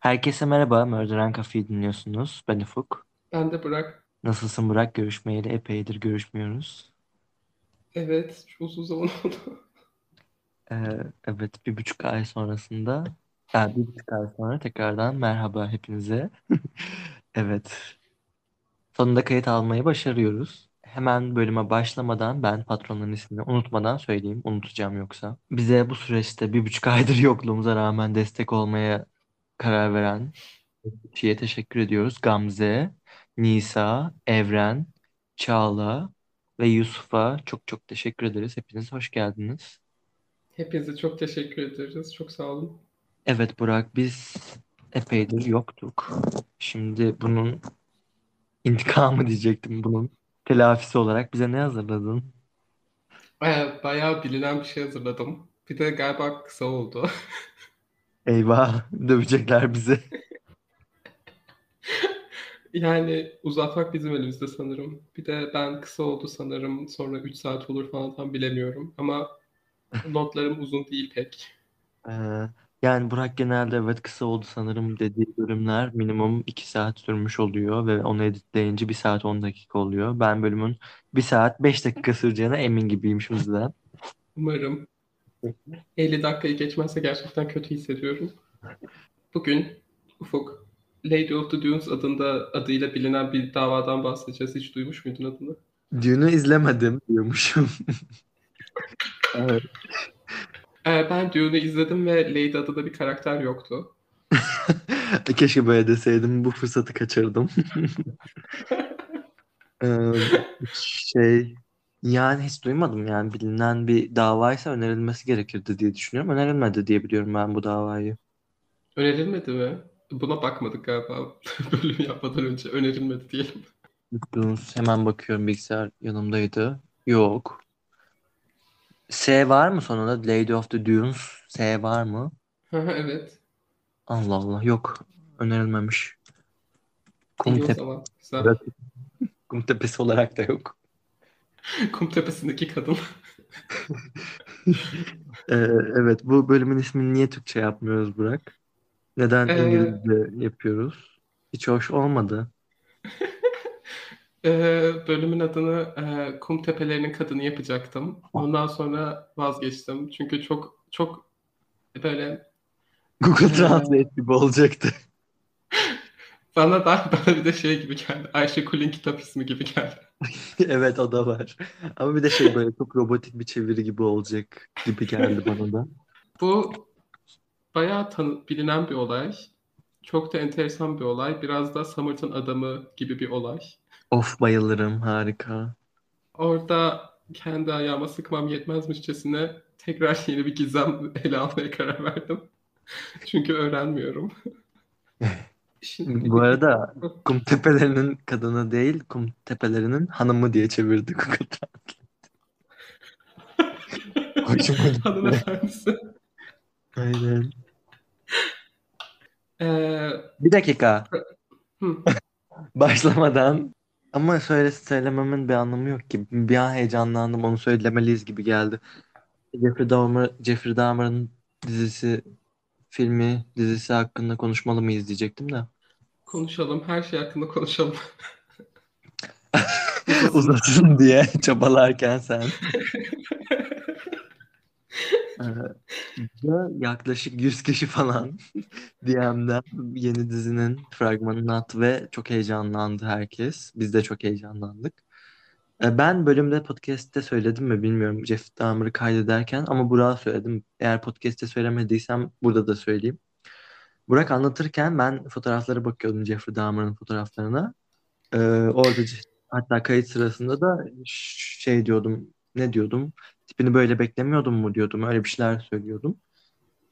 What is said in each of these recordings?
Herkese merhaba, Murder Cafe'yi dinliyorsunuz. Ben Ufuk. Ben de bırak. Nasılsın Burak? Görüşmeyeli epeydir görüşmüyoruz. Evet, çok uzun zaman oldu. Ee, evet, bir buçuk ay sonrasında, yani bir buçuk ay sonra tekrardan merhaba hepinize. Evet, sonunda kayıt almayı başarıyoruz. Hemen bölüme başlamadan ben patronların ismini unutmadan söyleyeyim, unutacağım yoksa. Bize bu süreçte bir buçuk aydır yokluğumuza rağmen destek olmaya karar veren kişiye teşekkür ediyoruz. Gamze, Nisa, Evren, Çağla ve Yusuf'a çok çok teşekkür ederiz. Hepiniz hoş geldiniz. Hepinize çok teşekkür ederiz. Çok sağ olun. Evet Burak biz epeydir yoktuk. Şimdi bunun intikamı diyecektim bunun telafisi olarak bize ne hazırladın? Ee, bayağı bilinen bir şey hazırladım. Bir de galiba kısa oldu. Eyvah dövecekler bizi. Yani uzatmak bizim elimizde sanırım. Bir de ben kısa oldu sanırım. Sonra 3 saat olur falan tam bilemiyorum. Ama notlarım uzun değil pek. Ee, yani Burak genelde evet kısa oldu sanırım dediği bölümler minimum 2 saat sürmüş oluyor ve onu editleyince 1 saat 10 dakika oluyor. Ben bölümün 1 saat 5 dakika süreceğine emin gibiyim şimdiden. Umarım 50 dakikayı geçmezse gerçekten kötü hissediyorum. Bugün Ufuk, Lady of the Dunes adında adıyla bilinen bir davadan bahsedeceğiz. Hiç duymuş muydun adını? Dune'u izlemedim diyormuşum. Evet. Ee, ben Dune'u izledim ve Lady adında bir karakter yoktu. Keşke böyle deseydim bu fırsatı kaçırdım. Ee, şey yani hiç duymadım yani bilinen bir davaysa önerilmesi gerekirdi diye düşünüyorum. Önerilmedi diye biliyorum ben bu davayı. Önerilmedi mi? Buna bakmadık galiba bölüm yapmadan önce. Önerilmedi diyelim. Dunes hemen bakıyorum bilgisayar yanımdaydı. Yok. S var mı sonunda? Lady of the Dunes S var mı? evet. Allah Allah yok. Önerilmemiş. Kum İyi o Tepe- zaman. Güzel. Kum Tepesi olarak da yok. Kum tepesindeki kadın. Ee, evet bu bölümün ismini niye Türkçe yapmıyoruz Burak? Neden Ee, İngilizce yapıyoruz? Hiç hoş olmadı. Ee, bölümün adını e, Kum Tepelerinin Kadını yapacaktım. Ondan sonra vazgeçtim. Çünkü çok çok böyle Google e, Translate gibi olacaktı. bana da bana bir de şey gibi geldi. Ayşe Kulin kitap ismi gibi geldi. Evet o da var. Ama bir de şey böyle çok robotik bir çeviri gibi olacak gibi geldi bana da. Bu bayağı tanı bilinen bir olay. Çok da enteresan bir olay. Biraz da Samurt'un adamı gibi bir olay. Of bayılırım harika. Orada kendi ayağıma sıkmam yetmezmişçesine tekrar yeni bir gizem ele almaya karar verdim. Çünkü öğrenmiyorum. Şimdi Bu arada kum tepelerinin kadını değil kum tepelerinin hanımı diye çevirdi Google Translate. Hanımefendisi. Aynen. Ee, Bir dakika. hı, Başlamadan ama söyle söylememin bir anlamı yok ki. Bir an heyecanlandım onu söylemeliyiz gibi geldi. Jeffrey Dahmer, Jeffrey Dahmer'ın dizisi, filmi, dizisi hakkında konuşmalı mıyız diyecektim de. konuşalım. Her şey hakkında konuşalım. Uzasın diye çabalarken sen. Ee, ve yaklaşık 100 kişi falan DM'den yeni dizinin fragmanını attı ve çok heyecanlandı herkes. Biz de çok heyecanlandık. Ee, Ben bölümde podcast'te söyledim mi bilmiyorum Jeff Dahmer'ı kaydederken ama Burak'a söyledim. Eğer podcast'te söylemediysem burada da söyleyeyim. Burak anlatırken ben fotoğraflara bakıyordum Jeffrey Dahmer'ın fotoğraflarına. Ee, orada hatta kayıt sırasında da şey diyordum, ne diyordum? Tipini böyle beklemiyordum mu diyordum. Öyle bir şeyler söylüyordum.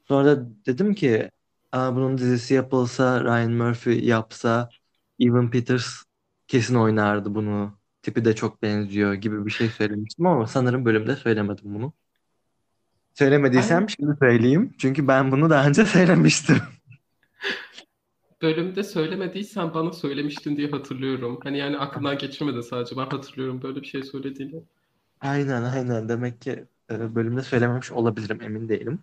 Sonra da dedim ki Aa, bunun dizisi yapılsa, Ryan Murphy yapsa, Evan Peters kesin oynardı bunu. Tipi de çok benziyor gibi bir şey söylemiştim ama sanırım bölümde söylemedim bunu. Söylemediysem Ben şimdi söyleyeyim. Çünkü ben bunu daha önce söylemiştim. bölümde söylemediysen bana söylemiştin diye hatırlıyorum. Hani yani aklımdan geçirmedi sadece. Ben hatırlıyorum böyle bir şey söylediğini. Aynen aynen. Demek ki e, bölümde söylememiş olabilirim emin değilim.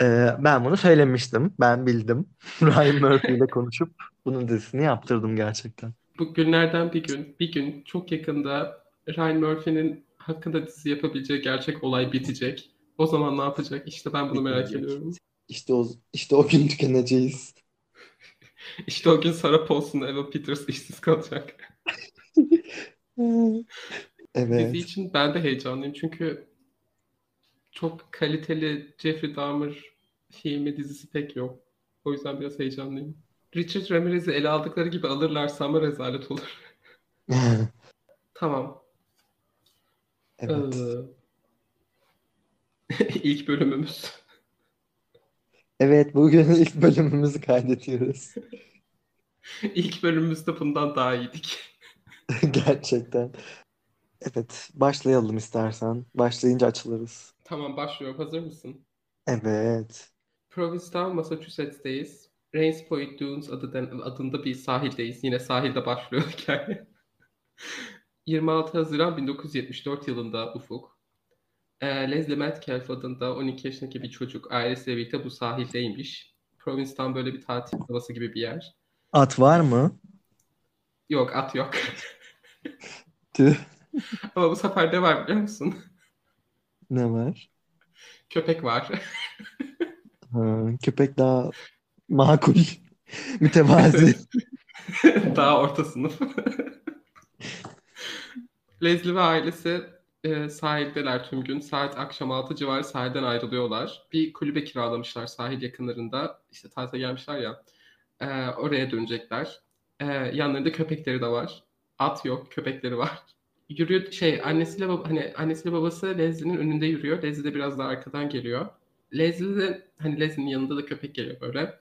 Ee, ben bunu söylemiştim. Ben bildim. Ryan Murphy ile konuşup bunun dizisini yaptırdım gerçekten. Bu günlerden bir gün, bir gün çok yakında Ryan Murphy'nin hakkında dizi yapabileceği gerçek olay bitecek. O zaman ne yapacak? İşte ben bunu merak Bitecek. ediyorum. İşte o işte o gün tükeneceğiz. İşte o gün Sarah Paulson, Eva Peters işsiz kalacak. Evet. Dizi için ben de heyecanlıyım çünkü çok kaliteli Jeffrey Dahmer filmi dizisi pek yok. O yüzden biraz heyecanlıyım. Richard Ramirez'i ele aldıkları gibi alırlarsa ama rezalet olur. Tamam. Evet. Ee, ilk bölümümüz. Evet, bugün ilk bölümümüzü kaydediyoruz. İlk bölümümüzde bundan daha iyiydik. Gerçekten. Evet, başlayalım istersen. Başlayınca açılırız. Tamam başlıyorum. Hazır mısın? Evet. Provincetown, Massachusetts'teyiz. Rains Point Dunes adı adında bir sahildeyiz. Yine sahilde başlıyor hikaye. 26 Haziran 1974 yılında Ufuk. E, Leslie Metcalf adında 12 yaşındaki bir çocuk ailesiyle birlikte bu sahildeymiş. Provincetown böyle bir tatil havası gibi bir yer. At var mı? Yok at yok. Tüh. Ama bu sefer ne var biliyor musun? Ne var? Köpek var. Ha, köpek daha makul. Mütevazi. Daha orta sınıf. Leslie ve ailesi e, sahildeler tüm gün. Saat akşam 6 civarı sahilden ayrılıyorlar. Bir kulübe kiralamışlar sahil yakınlarında. İşte tatile gelmişler ya. E, oraya dönecekler. E, yanlarında köpekleri de var. At yok, köpekleri var. Yürüyor şey annesiyle baba, hani annesiyle babası Leslie'nin önünde yürüyor. Leslie de biraz daha arkadan geliyor. Leslie de hani Leslie'nin yanında da köpek geliyor böyle.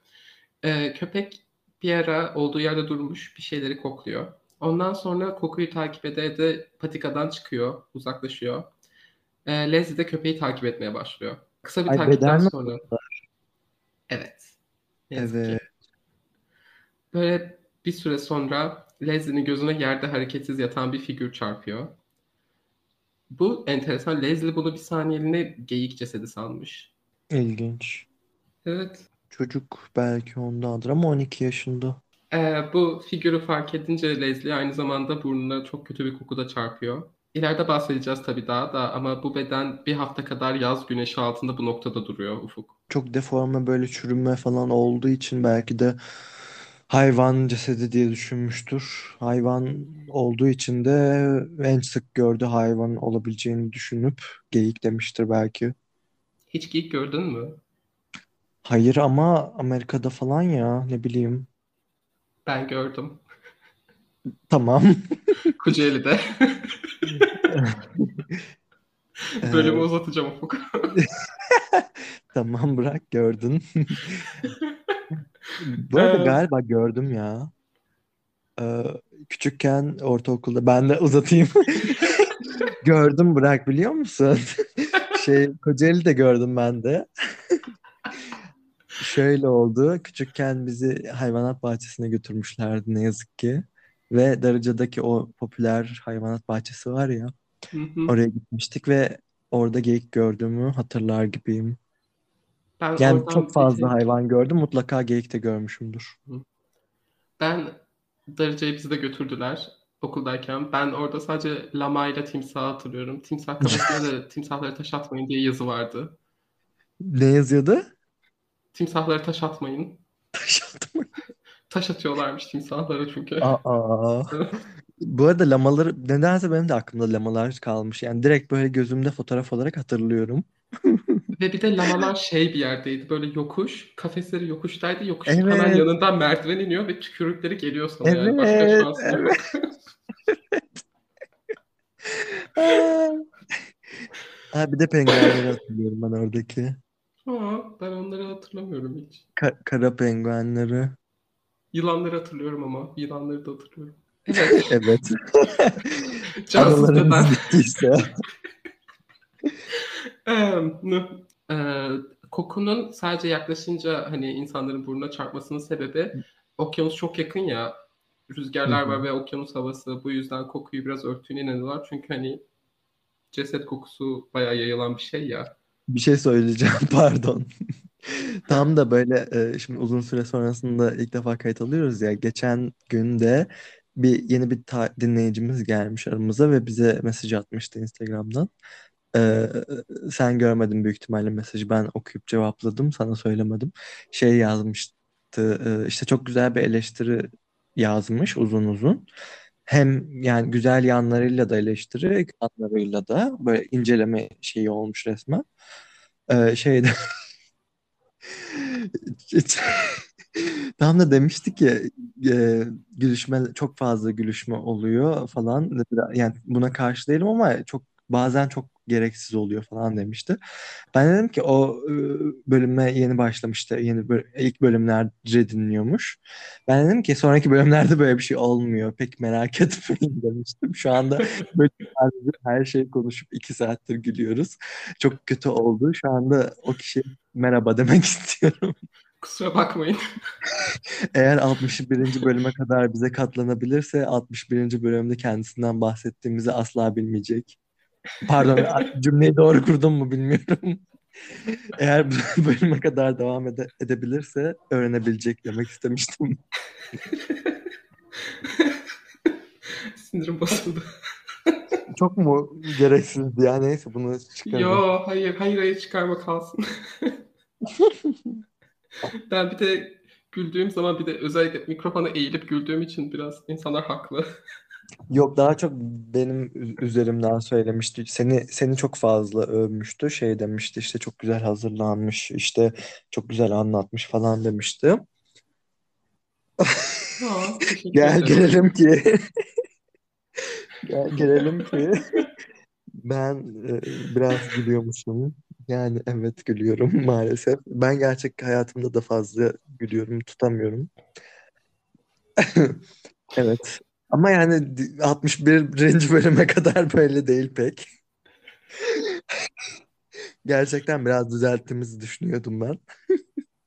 E, köpek bir ara olduğu yerde durmuş bir şeyleri kokluyor. Ondan sonra kokuyu takip ede ede patikadan çıkıyor, uzaklaşıyor. E, Leslie de köpeği takip etmeye başlıyor. Kısa bir Ay, takipten beden sonra. Evet. Ne yazık ki. Evet. Böyle bir süre sonra Leslie'nin gözüne yerde hareketsiz yatan bir figür çarpıyor. Bu enteresan. Leslie bunu bir saniyeliğine geyik cesedi sanmış. İlginç. Evet. Çocuk belki ondandır ama 12 yaşında. Ee, bu figürü fark edince Leslie aynı zamanda burnuna çok kötü bir koku da çarpıyor. İleride bahsedeceğiz tabii daha da ama bu beden bir hafta kadar yaz güneşi altında bu noktada duruyor Ufuk. Çok deforme böyle çürüme falan olduğu için belki de hayvan cesedi diye düşünmüştür. Hayvan olduğu için de en sık gördüğü hayvan olabileceğini düşünüp geyik demiştir belki. Hiç geyik gördün mü? Hayır ama Amerika'da falan ya ne bileyim. Ben gördüm. Tamam. Kocaeli'de. Ee, Bölümü uzatacağım Ufuk. tamam bırak gördün. Bu arada Ee, galiba gördüm ya. Ee, küçükken ortaokulda ben de uzatayım. Gördüm bırak biliyor musun? Şey Kocaeli'de gördüm ben de. Şöyle oldu. Küçükken bizi hayvanat bahçesine götürmüşlerdi ne yazık ki. Ve Darıca'daki o popüler hayvanat bahçesi var ya. Hı hı. Oraya gitmiştik ve orada geyik gördüğümü hatırlar gibiyim. Ben Yani çok fazla tek hayvan gördüm. Mutlaka geyik de görmüşümdür. ben Darıca'ya bizi de götürdüler okuldayken. Ben orada sadece lama ile timsah hatırlıyorum. Timsah kafesine de timsahları taş atmayın diye yazı vardı. Ne yazıyordu? Timsahları taş atmayın. Taş atma. Taş atıyorlarmış timsahlara çünkü. Aa. Bu arada lamaları nedense benim de aklımda lamalar kalmış. Yani direkt böyle gözümde fotoğraf olarak hatırlıyorum. Ve bir de lamalar şey bir yerdeydi. Böyle yokuş. Kafesleri yokuştaydı. Yokuşun hemen Evet. yanından merdiven iniyor ve tükürükleri geliyor sana yani. Başka Evet. yok. Ha, bir de penguenleri hatırlıyorum ben oradaki. Aa, ben onları hatırlamıyorum hiç. Ka- kara penguenleri. Yılanları hatırlıyorum ama. Yılanları da hatırlıyorum. Evet. Evet. Cansız beden. bittiyse. Ee, kokunun sadece yaklaşınca hani insanların burnuna çarpmasının sebebi okyanus çok yakın ya rüzgarlar Hı var ve okyanus havası bu yüzden kokuyu biraz örttüğüne inanıyorlar. Çünkü hani ceset kokusu bayağı yayılan bir şey ya. Bir şey söyleyeceğim pardon. Tam da böyle e, şimdi uzun süre sonrasında ilk defa kayıt alıyoruz ya. Geçen günde bir yeni bir ta- dinleyicimiz gelmiş aramıza ve bize mesaj atmıştı Instagram'dan. Ee, sen görmedin büyük ihtimalle mesajı. Ben okuyup cevapladım. Sana söylemedim. Şey yazmıştı. e, işte çok güzel bir eleştiri yazmış uzun uzun. Hem yani güzel yanlarıyla da eleştiri, yanlarıyla da böyle inceleme şeyi olmuş resmen. Ee, şeyde Tam da demişti ki e, gülüşme çok fazla gülüşme oluyor falan. Yani buna karşı değilim ama çok bazen çok gereksiz oluyor falan demişti. Ben dedim ki o bölüme yeni başlamıştı. Yeni böl- ilk bölümlerde dinliyormuş. Ben dedim ki sonraki bölümlerde böyle bir şey olmuyor. Pek merak etmeyin demiştim. Şu anda böyle sadece her şeyi konuşup iki saattir gülüyoruz. Çok kötü oldu. Şu anda o kişi merhaba demek istiyorum. Kusura bakmayın. Eğer 61. bölüme kadar bize katlanabilirse 61. bölümde kendisinden bahsettiğimizi asla bilmeyecek. Pardon cümleyi doğru kurdum mu bilmiyorum. Eğer bu bölüme kadar devam ede- edebilirse öğrenebilecek demek istemiştim. Sinirim bozuldu. Çok mu gereksizdi ya neyse bunu çıkarım. Yo hayır hayır hayır çıkarma kalsın. ben bir de güldüğüm zaman bir de özellikle mikrofona eğilip güldüğüm için biraz insanlar haklı. Yok daha çok benim ü- üzerimden söylemişti. Seni seni çok fazla övmüştü. Şey demişti işte çok güzel hazırlanmış, işte çok güzel anlatmış falan demişti. Aa, teşekkür Gel ederim. gelelim ki gel gelelim ki ben e, biraz gülüyormuşum. Yani evet gülüyorum maalesef. Ben gerçek hayatımda da fazla gülüyorum, tutamıyorum. Evet. Ama yani di- 61. bölüme kadar böyle değil pek. Gerçekten biraz düzelttiğimizi düşünüyordum ben.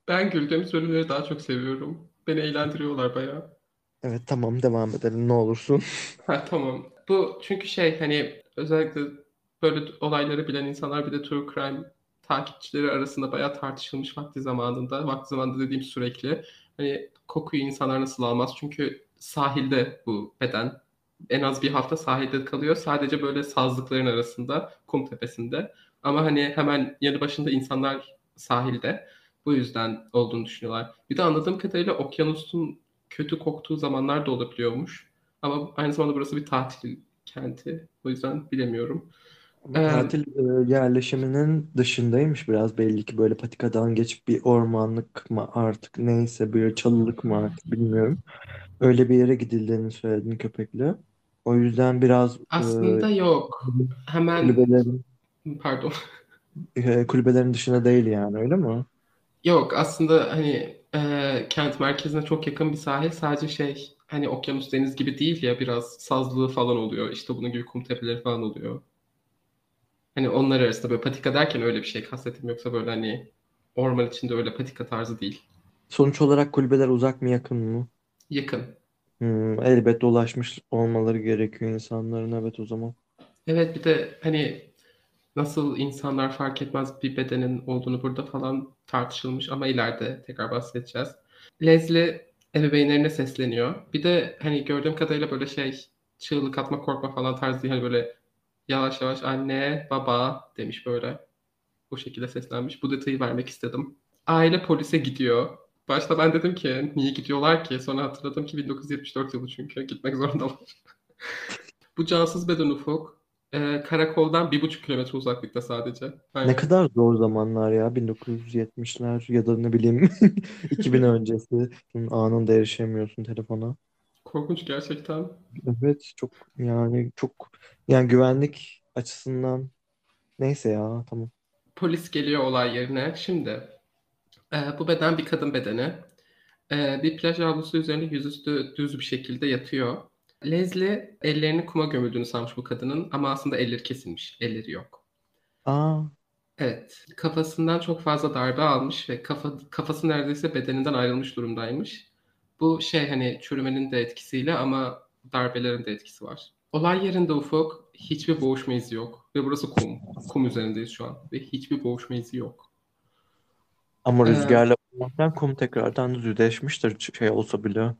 Ben güldüğümüz bölümleri daha çok seviyorum. Beni eğlendiriyorlar bayağı. Evet tamam devam edelim ne olursun. Ha tamam. Bu çünkü şey hani özellikle böyle olayları bilen insanlar bir de true crime takipçileri arasında bayağı tartışılmış vakti zamanında. Vakti zamanında dediğim sürekli. Hani kokuyu insanlar nasıl almaz? Çünkü sahilde bu beden en az bir hafta sahilde kalıyor. Sadece böyle sazlıkların arasında, kum tepesinde. Ama hani hemen yanı başında insanlar sahilde. Bu yüzden olduğunu düşünüyorlar. Bir de anladığım kadarıyla okyanusun kötü koktuğu zamanlar da olabiliyormuş. Ama aynı zamanda burası bir tatil kenti. O yüzden bilemiyorum. Ama Ee, tatil e, yerleşiminin dışındaymış biraz belli ki böyle patikadan geçip bir ormanlık mı artık neyse bir çalılık mı artık bilmiyorum. Öyle bir yere gidildiğini söyledin köpekle. O yüzden biraz e, aslında yok. Hemen kulübelerin pardon. e, kulübelerin dışında değil yani öyle mi? Yok aslında hani e, kent merkezine çok yakın bir sahil. Sadece şey hani okyanus deniz gibi değil ya biraz sazlığı falan oluyor. İşte bunun gibi kum tepeleri falan oluyor. Hani onlar arasında böyle patika derken öyle bir şey kastettim. Yoksa böyle hani orman içinde öyle patika tarzı değil. Sonuç olarak kulübeler uzak mı yakın mı? Yakın. Hmm, elbette ulaşmış olmaları gerekiyor insanların evet o zaman. Evet bir de hani nasıl insanlar fark etmez bir bedenin olduğunu burada falan tartışılmış ama ileride tekrar bahsedeceğiz. Leslie ebeveynlerine sesleniyor. Bir de hani gördüğüm kadarıyla böyle şey çığlık atma korkma falan tarzı. Hani böyle yavaş yavaş anne baba demiş böyle. Bu şekilde seslenmiş. Bu detayı vermek istedim. Aile polise gidiyor. Başta ben dedim ki niye gidiyorlar ki? Sonra hatırladım ki 1974 yılı çünkü gitmek zorundalar. Bu cansız beden ufuk e, karakoldan bir buçuk kilometre uzaklıkta sadece. Ne Aynen. kadar zor zamanlar ya 1970'ler ya da ne bileyim 2000 öncesi anında erişemiyorsun telefona. Korkunç gerçekten. Evet çok yani çok yani güvenlik açısından neyse ya tamam. Polis geliyor olay yerine. Şimdi e, bu beden bir kadın bedeni. E, bir plaj havlusu üzerinde yüzüstü düz bir şekilde yatıyor. Leslie ellerini kuma gömüldüğünü sanmış bu kadının ama aslında elleri kesilmiş. Elleri yok. Aa Evet, kafasından çok fazla darbe almış ve kafa, kafası neredeyse bedeninden ayrılmış durumdaymış. Bu şey hani çürümenin de etkisiyle ama darbelerin de etkisi var. Olay yerinde Ufuk hiçbir boğuşma izi yok ve burası kum. Kum üzerindeyiz şu an ve hiçbir boğuşma izi yok. Ama Ee, rüzgarla vurmaktan kum tekrardan düzleşmiştir ç- şey olsa bile.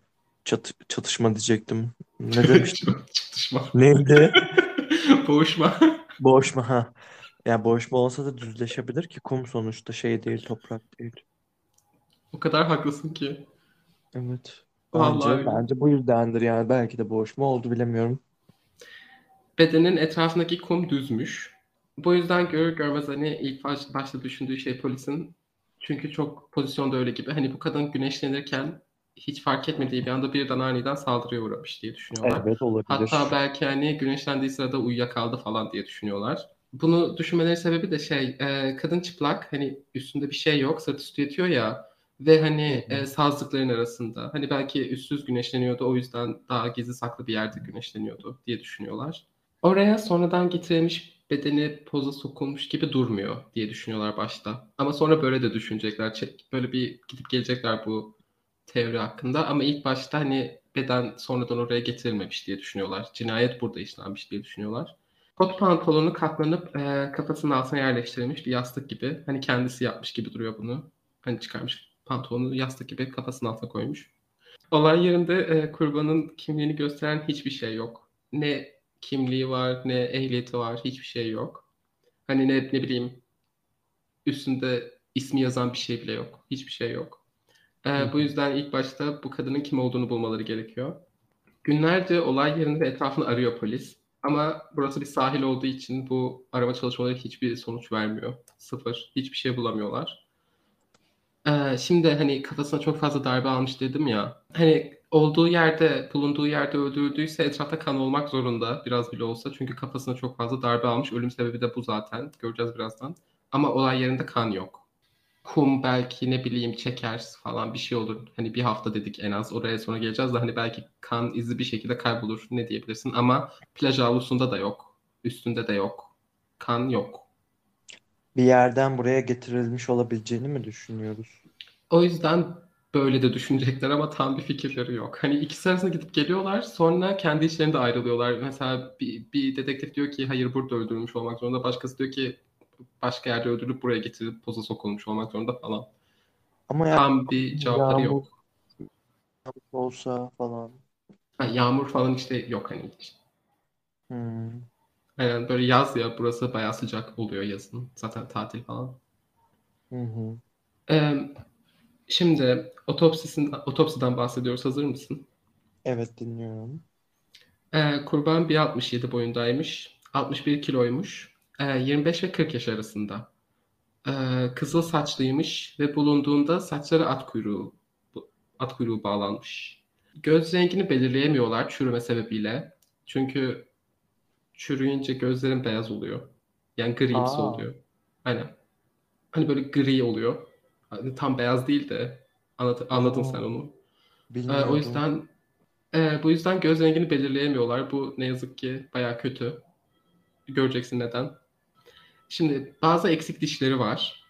Çat çatışma diyecektim. Ne demiştim? Çatışma. Neydi? Boğuşma. Boğuşma ha. Yani boğuşma olsa da düzleşebilir ki kum sonuçta şey değil, toprak değil. O kadar haklısın ki. Evet. Vallahi Bence öyle. bence bu yüzdendir yani belki de boğuşma oldu bilemiyorum. Bedenin etrafındaki kum düzmüş. Bu yüzden görür görmez hani ilk baş, başta düşündüğü şey polisin. Çünkü çok pozisyonda öyle gibi. Hani bu kadın güneşlenirken hiç fark etmediği bir anda birden aniden saldırıya uğramış diye düşünüyorlar. Evet olabilir. Hatta belki hani güneşlendiği sırada uyuyakaldı falan diye düşünüyorlar. Bunu düşünmeleri sebebi de şey, e, kadın çıplak, hani üstünde bir şey yok, sırt üstü yatıyor ya ve hani e, sazlıkların arasında. Hani belki üstsüz güneşleniyordu, o yüzden daha gizli saklı bir yerde güneşleniyordu diye düşünüyorlar. Oraya sonradan getirilmiş bedeni poza sokulmuş gibi durmuyor diye düşünüyorlar başta. Ama sonra böyle de düşünecekler. Böyle bir gidip gelecekler bu teori hakkında. Ama ilk başta hani beden sonradan oraya getirilmemiş diye düşünüyorlar. Cinayet burada işlenmiş diye düşünüyorlar. Kot pantolonu katlanıp e, kafasının altına yerleştirilmiş bir yastık gibi. Hani kendisi yapmış gibi duruyor bunu. Hani çıkarmış pantolonu yastık gibi kafasının altına koymuş. Olay yerinde e, kurbanın kimliğini gösteren hiçbir şey yok. Ne kimliği var, ne ehliyeti var, hiçbir şey yok. Hani ne, ne bileyim üstünde ismi yazan bir şey bile yok. Hiçbir şey yok. E, Hı bu yüzden ilk başta bu kadının kim olduğunu bulmaları gerekiyor. Günlerce olay yerinde etrafını arıyor polis. Ama burası bir sahil olduğu için bu arama çalışmaları hiçbir sonuç vermiyor. Sıfır. Hiçbir şey bulamıyorlar. Ee, şimdi hani kafasına çok fazla darbe almış dedim ya. Hani olduğu yerde, bulunduğu yerde öldürüldüyse etrafta kan olmak zorunda biraz bile olsa. Çünkü kafasına çok fazla darbe almış. Ölüm sebebi de bu zaten. Göreceğiz birazdan. Ama olay yerinde kan yok. Kum belki ne bileyim çeker falan bir şey olur. Hani bir hafta dedik en az. Oraya sonra geleceğiz de hani belki kan izi bir şekilde kaybolur. Ne diyebilirsin? Ama plaj havlusunda da yok. Üstünde de yok. Kan yok. Bir yerden buraya getirilmiş olabileceğini mi düşünüyoruz? O yüzden böyle de düşünecekler ama tam bir fikirleri yok. Hani ikisi arasında gidip geliyorlar sonra kendi içlerinde ayrılıyorlar. Mesela bir, bir dedektif diyor ki hayır burada öldürülmüş olmak zorunda. Başkası diyor ki başka yerde öldürülüp buraya getirilip poza sokulmuş olmak zorunda falan. Ama yani Tam bir cevapları yağmur yok. olsa falan. Ha, yağmur falan işte yok hani hiç. Hmm. Aynen böyle yaz ya burası bayağı sıcak oluyor yazın. Zaten tatil falan. Hı hı. Ee, şimdi otopsisin, otopsiden bahsediyoruz. Hazır mısın? Evet dinliyorum. Ee, kurban 1.67 boyundaymış. 61 kiloymuş. Ee, 25 ve 40 yaş arasında. Ee, kızıl saçlıymış ve bulunduğunda saçları at kuyruğu at kuyruğu bağlanmış. Göz rengini belirleyemiyorlar çürüme sebebiyle. Çünkü çürüyünce gözlerin beyaz oluyor. Yani grimsi Aa, oluyor. Aynen. Hani böyle gri oluyor. Hani tam beyaz değil de anlat- anladın sen aa, onu. Ee, o yüzden e, bu yüzden göz rengini belirleyemiyorlar. Bu ne yazık ki bayağı kötü. Göreceksin neden. Şimdi bazı eksik dişleri var.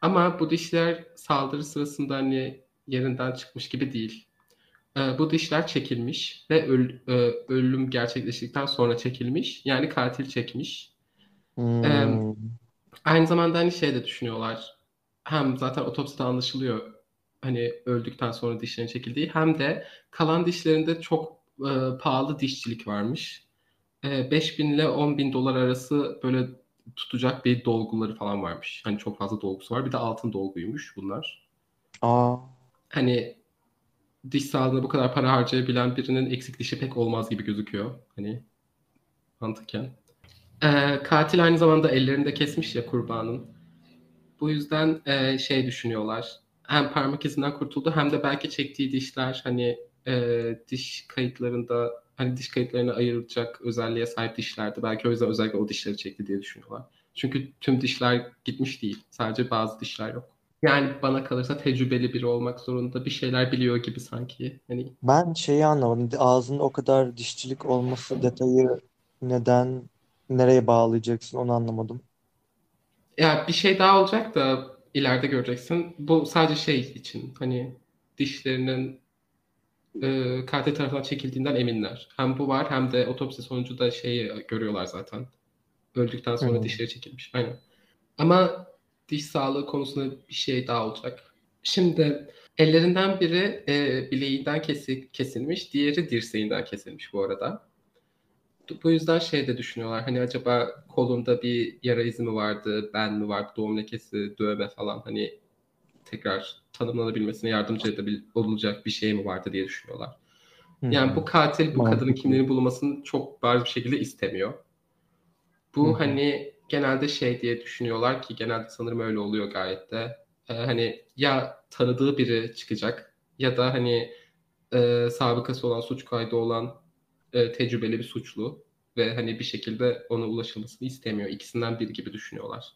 Ama bu dişler saldırı sırasında hani yerinden çıkmış gibi değil. Ee, bu dişler çekilmiş ve öl- e, ölüm gerçekleştikten sonra çekilmiş. Yani katil çekmiş. Hmm. aynı zamanda hani şey de düşünüyorlar. Hem zaten otopside anlaşılıyor hani öldükten sonra dişlerin çekildiği hem de kalan dişlerinde çok e, pahalı dişçilik varmış. E, 5000 ile 10 bin dolar arası böyle tutacak bir dolguları falan varmış. Hani çok fazla dolgusu var. Bir de altın dolguymuş bunlar. Aa, Hani diş sağlığına bu kadar para harcayabilen birinin eksik dişi pek olmaz gibi gözüküyor. Hani mantıken. E, katil aynı zamanda ellerini de kesmiş ya kurbanın. Bu yüzden e, şey düşünüyorlar. Hem parmak izinden kurtuldu hem de belki çektiği dişler hani e, diş kayıtlarında hani diş kayıtlarını ayıracak özelliğe sahip dişlerdi. Belki o yüzden özellikle o dişleri çekti diye düşünüyorlar. Çünkü tüm dişler gitmiş değil. Sadece bazı dişler yok. Yani bana kalırsa tecrübeli biri olmak zorunda bir şeyler biliyor gibi sanki. Hani ben şeyi anlamadım. Ağzında o kadar dişçilik olması detayı neden nereye bağlayacaksın onu anlamadım. Ya bir şey daha olacak da ileride göreceksin. Bu sadece şey için hani dişlerinin e, katil tarafından çekildiğinden eminler. Hem bu var hem de otopsi sonucu da şeyi görüyorlar zaten. Öldükten sonra Hmm. dişleri çekilmiş. Aynen. Ama diş sağlığı konusunda bir şey daha olacak. Şimdi ellerinden biri e, bileğinden kesi, kesilmiş, diğeri dirseğinden kesilmiş bu arada. Bu yüzden şey de düşünüyorlar. Hani acaba kolunda bir yara izi mi vardı, ben mi vardı, doğum lekesi, dövme falan hani tekrar tanımlanabilmesine yardımcı edebil olacak bir şey mi vardı diye düşünüyorlar. Yani bu katil bu kadının kimliğini bulunmasını çok bariz bir şekilde istemiyor. Bu Hı-hı. hani genelde şey diye düşünüyorlar ki genelde sanırım öyle oluyor gayet de. Ee, hani ya tanıdığı biri çıkacak ya da hani e, sabıkası olan suç kaydı olan e, tecrübeli bir suçlu ve hani bir şekilde ona ulaşılmasını istemiyor. İkisinden biri gibi düşünüyorlar.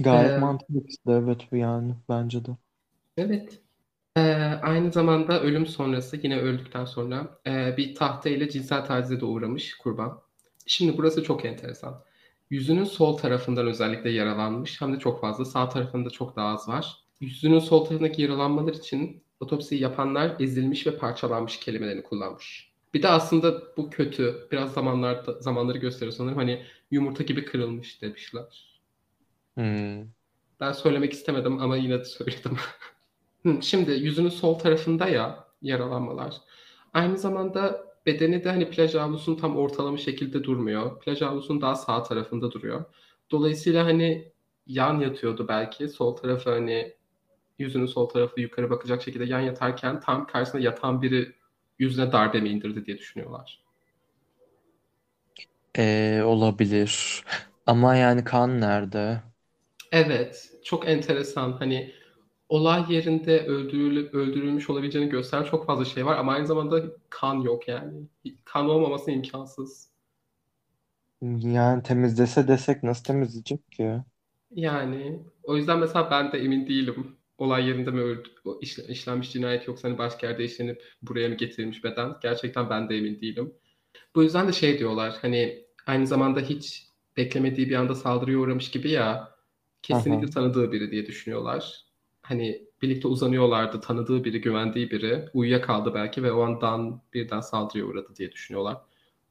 Gayet ee, mantıklı evet yani bence de. Evet. Ee, aynı zamanda ölüm sonrası yine öldükten sonra e, bir tahta ile cinsel tacize de uğramış kurban. Şimdi burası çok enteresan. Yüzünün sol tarafından özellikle yaralanmış hem de çok fazla. Sağ tarafında çok daha az var. Yüzünün sol tarafındaki yaralanmalar için otopsiyi yapanlar ezilmiş ve parçalanmış kelimelerini kullanmış. Bir de aslında bu kötü. Biraz zamanlarda zamanları gösteriyor sanırım. Hani yumurta gibi kırılmış demişler. Hmm. Ben söylemek istemedim ama yine de söyledim. Şimdi yüzünün sol tarafında ya yaralanmalar. Aynı zamanda bedeni de hani plaj havlusunun tam ortalama şekilde durmuyor. Plaj havlusunun daha sağ tarafında duruyor. Dolayısıyla hani yan yatıyordu belki. Sol tarafı hani yüzünün sol tarafı yukarı bakacak şekilde yan yatarken tam karşısında yatan biri yüzüne darbe mi indirdi diye düşünüyorlar. Ee, olabilir. Ama yani kan nerede? Evet. Çok enteresan. Hani olay yerinde öldürülüp öldürülmüş olabileceğini gösteren çok fazla şey var ama aynı zamanda kan yok yani. Kan olmaması imkansız. Yani temizlese desek nasıl temizleyecek ki? Yani o yüzden mesela ben de emin değilim. Olay yerinde mi öldü, işlenmiş cinayet yoksa hani başka yerde işlenip buraya mı getirilmiş beden? Gerçekten ben de emin değilim. Bu yüzden de şey diyorlar hani aynı zamanda hiç beklemediği bir anda saldırıya uğramış gibi ya kesinlikle Aha. tanıdığı biri diye düşünüyorlar hani birlikte uzanıyorlardı. Tanıdığı biri, güvendiği biri. Uyuyakaldı belki ve o andan birden saldırıya uğradı diye düşünüyorlar.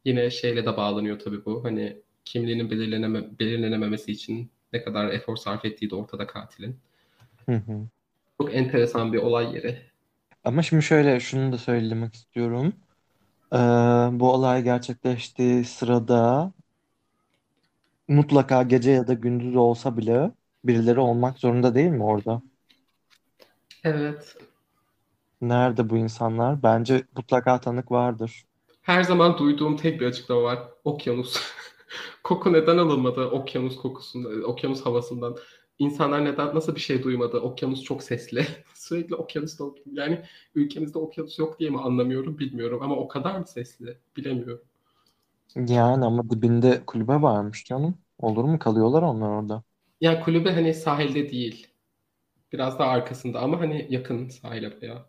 Yine şeyle de bağlanıyor tabii bu. Hani kimliğinin belirleneme, belirlenememesi için ne kadar efor sarf ettiği de ortada katilin. Hı hı. Çok enteresan bir olay yeri. Ama şimdi şöyle şunu da söylemek istiyorum. Ee, bu olay gerçekleştiği sırada mutlaka gece ya da gündüz olsa bile birileri olmak zorunda değil mi orada? Evet. Nerede bu insanlar? Bence mutlaka tanık vardır. Her zaman duyduğum tek bir açıklama var. Okyanus. Koku neden alınmadı okyanus kokusundan, okyanus havasından? İnsanlar neden nasıl bir şey duymadı? Okyanus çok sesli. Sürekli okyanus da yani ülkemizde okyanus yok diye mi anlamıyorum bilmiyorum ama o kadar mı sesli bilemiyorum. Yani ama dibinde kulübe varmış canım. Olur mu? Kalıyorlar onlar orada. Ya kulübe hani sahilde değil. Biraz daha arkasında ama hani yakın sahile bayağı.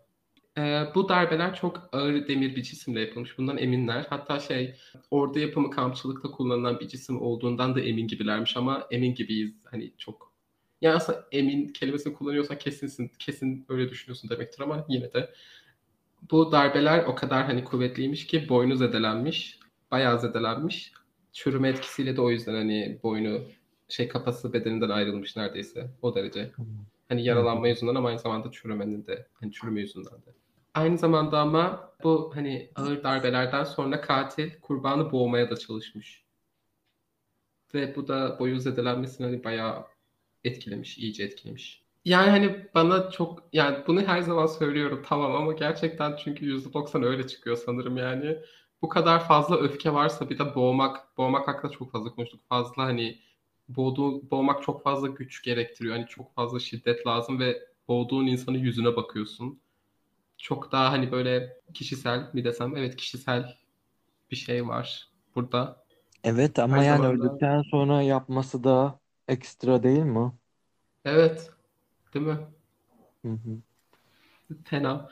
Ee, bu darbeler çok ağır demir bir cisimle yapılmış. Bundan eminler. Hatta şey orada yapımı kampçılıkta kullanılan bir cisim olduğundan da emin gibilermiş ama emin gibiyiz. Hani çok yani aslında emin kelimesini kullanıyorsan kesinsin, kesin öyle düşünüyorsun demektir ama yine de bu darbeler o kadar hani kuvvetliymiş ki boynu zedelenmiş, bayağı zedelenmiş. Çürüme etkisiyle de o yüzden hani boynu şey kafası bedeninden ayrılmış neredeyse o derece. Hani yaralanma yüzünden ama aynı zamanda çürümenin de hani çürüme yüzünden de. Aynı zamanda ama bu hani ağır darbelerden sonra katil kurbanı boğmaya da çalışmış. Ve bu da boyun zedelenmesini hani bayağı etkilemiş, iyice etkilemiş. Yani hani bana çok yani bunu her zaman söylüyorum tamam ama gerçekten çünkü %90 öyle çıkıyor sanırım yani. Bu kadar fazla öfke varsa bir de boğmak, boğmak hakkında çok fazla konuştuk. Fazla hani boğduğu, boğmak çok fazla güç gerektiriyor. Hani çok fazla şiddet lazım ve boğduğun insanın yüzüne bakıyorsun. Çok daha hani böyle kişisel mi desem? Evet kişisel bir şey var burada. Evet ama Aynı yani zamanda... öldükten sonra yapması da ekstra değil mi? Evet. Değil mi? Hı hı. Fena.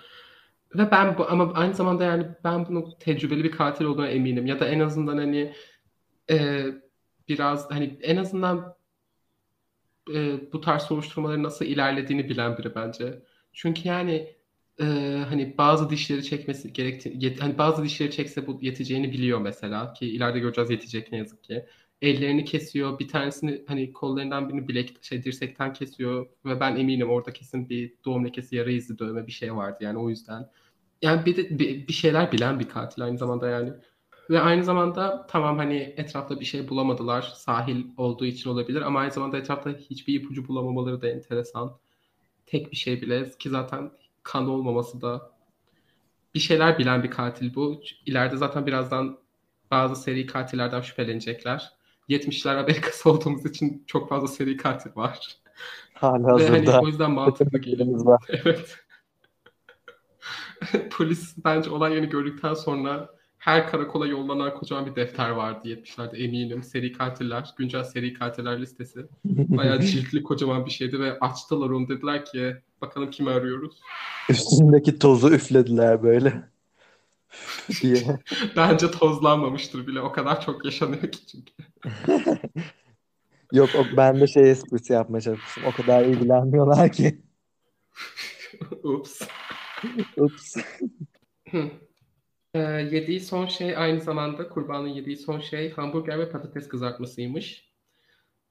Ve ben bu ama aynı zamanda yani ben bunun tecrübeli bir katil olduğuna eminim. Ya da en azından hani e, biraz hani en azından e, bu tarz soruşturmaların nasıl ilerlediğini bilen biri bence. Çünkü yani e, hani bazı dişleri çekmesi gerektiğini hani bazı dişleri çekse bu yeteceğini biliyor mesela ki ileride göreceğiz yetecek ne yazık ki. Ellerini kesiyor. Bir tanesini hani kollarından birini bilek şey dirsekten kesiyor ve ben eminim orada kesin bir doğum lekesi, yara izi, dövme bir şey vardı yani o yüzden. Yani bir de bir, bir şeyler bilen bir katil aynı zamanda yani. Ve aynı zamanda tamam hani etrafta bir şey bulamadılar. Sahil olduğu için olabilir ama aynı zamanda etrafta hiçbir ipucu bulamamaları da enteresan. Tek bir şey bile ki zaten kan olmaması da bir şeyler bilen bir katil bu. İleride zaten birazdan bazı seri katillerden şüphelenecekler. 70'ler Amerikası olduğumuz için çok fazla seri katil var. Hala hani hazırda. o yüzden mantıklı geliyor. var. Evet. Polis bence olay yerini gördükten sonra her karakola yollanan kocaman bir defter vardı 70'lerde eminim. Seri katiller, güncel seri katiller listesi. Bayağı ciltli kocaman bir şeydi ve açtılar onu dediler ki bakalım kimi arıyoruz. Üstündeki tozu üflediler böyle. diye. Bence tozlanmamıştır bile o kadar çok yaşanıyor ki çünkü. Yok o, ben de şey esprisi yapmaya çalışmıştım. O kadar ilgilenmiyorlar ki. Ups. Ups. Ee, yediği son şey aynı zamanda kurbanın yediği son şey hamburger ve patates kızartmasıymış.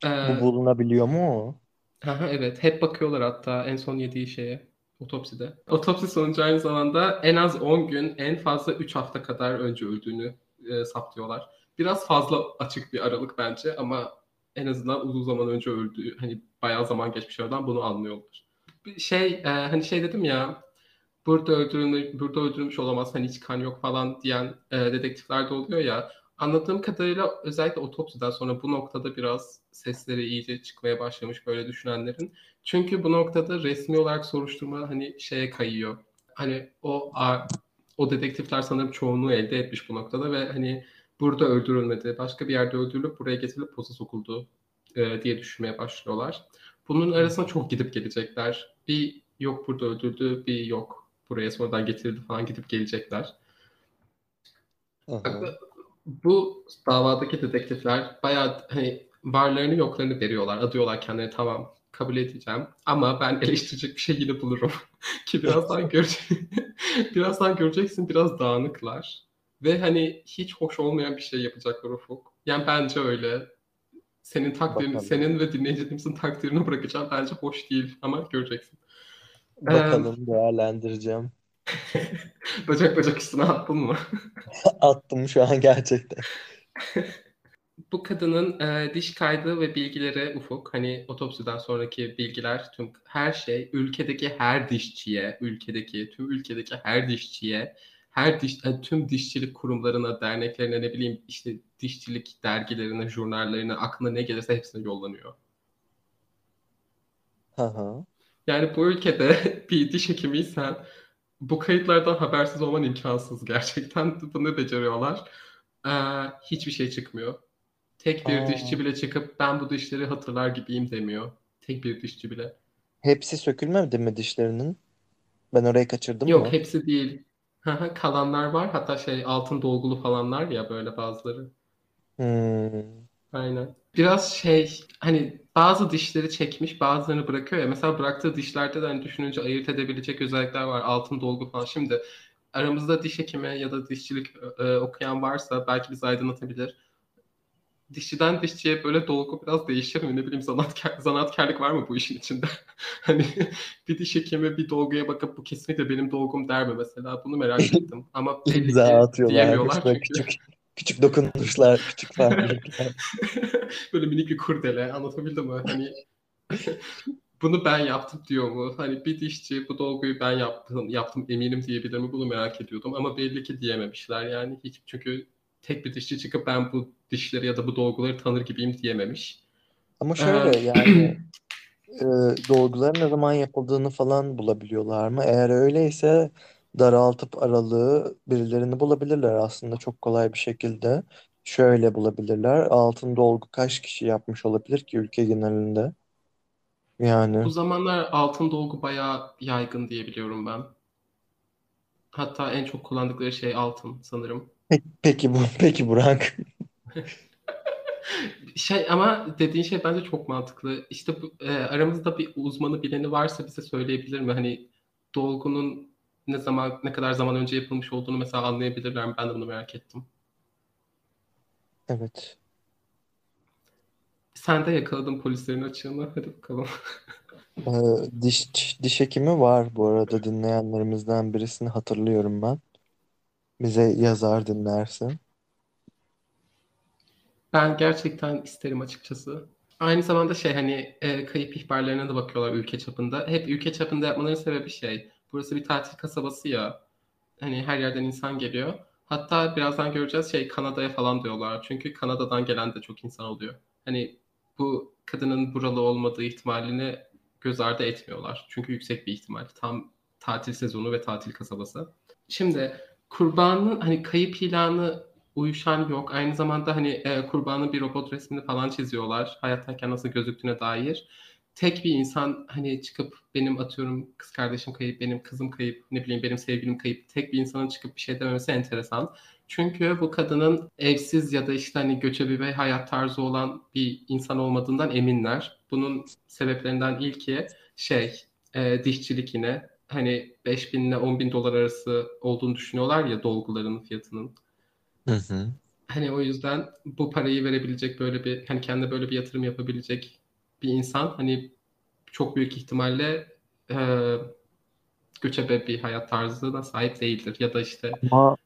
Ee, Bu bulunabiliyor mu? aha, evet hep bakıyorlar hatta en son yediği şeye otopside. Otopsi sonucu aynı zamanda en az 10 gün en fazla 3 hafta kadar önce öldüğünü e, saptıyorlar. Biraz fazla açık bir aralık bence ama en azından uzun zaman önce öldüğü hani bayağı zaman geçmiş aradan bunu anlıyorlar. Şey e, hani şey dedim ya burada öldürülmüş, burada öldürülmüş olamaz hani hiç kan yok falan diyen e, dedektifler de oluyor ya. Anladığım kadarıyla özellikle otopsiden sonra bu noktada biraz sesleri iyice çıkmaya başlamış böyle düşünenlerin. Çünkü bu noktada resmi olarak soruşturma hani şeye kayıyor. Hani o o dedektifler sanırım çoğunluğu elde etmiş bu noktada ve hani burada öldürülmedi, başka bir yerde öldürülüp buraya getirilip poza sokuldu e, diye düşünmeye başlıyorlar. Bunun arasına çok gidip gelecekler. Bir yok burada öldürdü, bir yok buraya sonradan getirildi falan gidip gelecekler. Aha. Bu davadaki dedektifler bayağı hani varlarını yoklarını veriyorlar. Adıyorlar kendileri tamam kabul edeceğim. Ama ben eleştirecek bir şey yine bulurum. Ki birazdan görecek birazdan göreceksin biraz dağınıklar. Ve hani hiç hoş olmayan bir şey yapacaklar Ufuk. Yani bence öyle. Senin takdirini, Bakalım. senin ve dinleyicilerimizin takdirini bırakacağım. Bence hoş değil ama göreceksin. Bakalım değerlendireceğim. bacak bacak üstüne attın mı? Attım şu an gerçekten. Bu kadının e, diş kaydı ve bilgileri Ufuk, hani otopsiden sonraki bilgiler, tüm her şey ülkedeki her dişçiye, ülkedeki tüm ülkedeki her dişçiye, her diş, e, tüm dişçilik kurumlarına, derneklerine ne bileyim işte dişçilik dergilerine, jurnallerine, aklına ne gelirse hepsine yollanıyor. Hı hı. Yani bu ülkede bir diş hekimiysen bu kayıtlardan habersiz olman imkansız gerçekten. Bunu beceriyorlar. Ee, hiçbir şey çıkmıyor. Tek bir Aa. dişçi bile çıkıp ben bu dişleri hatırlar gibiyim demiyor. Tek bir dişçi bile. Hepsi sökülmedi mi dişlerinin? Ben orayı kaçırdım Yok mı? hepsi değil. Kalanlar var. Hatta şey altın dolgulu falanlar ya böyle bazıları. Hmm. Aynen. Biraz şey hani bazı dişleri çekmiş bazılarını bırakıyor ya. Mesela bıraktığı dişlerde de hani düşününce ayırt edebilecek özellikler var. Altın dolgu falan. Şimdi aramızda diş hekimi ya da dişçilik e, okuyan varsa belki bizi aydınlatabilir. Dişçiden dişçiye böyle dolgu biraz değişir mi? Ne bileyim zanatkar, zanaatkarlık var mı bu işin içinde? hani bir diş hekimi bir dolguya bakıp bu kesinlikle benim dolgum der mi mesela? Bunu merak ettim. Ama belli ki diyemiyorlar çünkü. küçük küçük dokunuşlar, küçük farklılıklar. Böyle minik bir kurdele anlatabildim mi? Hani bunu ben yaptım diyor mu? Hani bir dişçi bu dolguyu ben yaptım, yaptım eminim diyebilir mi? Bunu merak ediyordum ama belli ki diyememişler yani hiç çünkü tek bir dişçi çıkıp ben bu dişleri ya da bu dolguları tanır gibiyim diyememiş. Ama Ee, şöyle yani e, dolguların ne zaman yapıldığını falan bulabiliyorlar mı? Eğer öyleyse daraltıp aralığı birilerini bulabilirler aslında çok kolay bir şekilde. Şöyle bulabilirler. Altın dolgu kaç kişi yapmış olabilir ki ülke genelinde? Yani bu zamanlar altın dolgu bayağı yaygın diye biliyorum ben. Hatta en çok kullandıkları şey altın sanırım. peki, peki bu peki Burak. Şey ama dediğin şey bence çok mantıklı. İşte bu, e, aramızda bir uzmanı bileni varsa bize söyleyebilir mi? Hani dolgunun ne zaman ne kadar zaman önce yapılmış olduğunu mesela anlayabilirler mi? Ben de bunu merak ettim. Evet. Sen de yakaladın polislerin açığını. Hadi bakalım. Ee, diş, diş hekimi var bu arada dinleyenlerimizden birisini hatırlıyorum ben. Bize yazar dinlersin. Ben gerçekten isterim açıkçası. Aynı zamanda şey hani e, kayıp ihbarlarına da bakıyorlar ülke çapında. Hep ülke çapında yapmaların sebebi şey. Burası bir tatil kasabası ya. Hani her yerden insan geliyor. Hatta birazdan göreceğiz şey Kanada'ya falan diyorlar. Çünkü Kanada'dan gelen de çok insan oluyor. Hani bu kadının buralı olmadığı ihtimalini göz ardı etmiyorlar. Çünkü yüksek bir ihtimal. Tam tatil sezonu ve tatil kasabası. Şimdi kurbanın hani kayıp ilanı uyuşan yok. Aynı zamanda hani e, kurbanın bir robot resmini falan çiziyorlar. Hayattayken nasıl gözüktüğüne dair. Tek bir insan hani çıkıp benim atıyorum kız kardeşim kayıp, benim kızım kayıp, ne bileyim benim sevgilim kayıp. Tek bir insanın çıkıp bir şey dememesi enteresan. Çünkü bu kadının evsiz ya da işte hani göçebe bir hayat tarzı olan bir insan olmadığından eminler. Bunun sebeplerinden ilki şey e, dişçilik yine. Hani 5 bin ile 10 bin dolar arası olduğunu düşünüyorlar ya dolguların fiyatının. Hı hı. Hani o yüzden bu parayı verebilecek böyle bir hani kendi böyle bir yatırım yapabilecek bir insan hani çok büyük ihtimalle e, göçebe bir hayat tarzına sahip değildir ya da işte Ama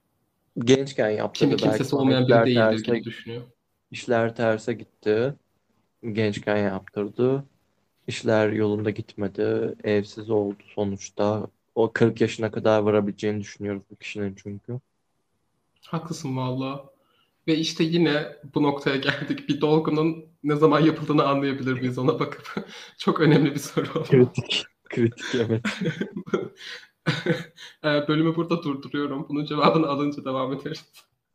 gençken yaptı kimi kimsesi olmayan biri değildir terse, gibi düşünüyor. işler terse gitti. Gençken yaptırdı. İşler yolunda gitmedi. Evsiz oldu sonuçta. O 40 yaşına kadar varabileceğini düşünüyoruz bu kişinin çünkü. Haklısın valla. Ve işte yine bu noktaya geldik. Bir dolgunun ne zaman yapıldığını anlayabilir miyiz ona bakıp? Çok önemli bir soru. Kritik. Kritik evet. E, Bölümü burada durduruyorum. Bunun cevabını alınca devam ederiz.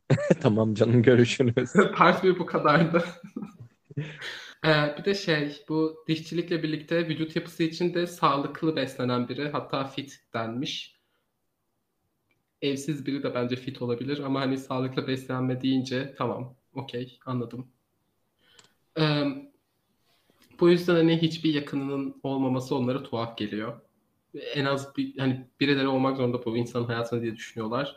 Tamam canım görüşürüz. Part 1 bu kadardı. Ee, bir de şey bu dişçilikle birlikte vücut yapısı için de sağlıklı beslenen biri hatta fit denmiş. Evsiz biri de bence fit olabilir ama hani sağlıklı beslenme deyince tamam okey anladım. Ee, bu yüzden hani hiçbir yakınının olmaması onlara tuhaf geliyor. En az bir hani birileri olmak zorunda bu insanın hayatını diye düşünüyorlar.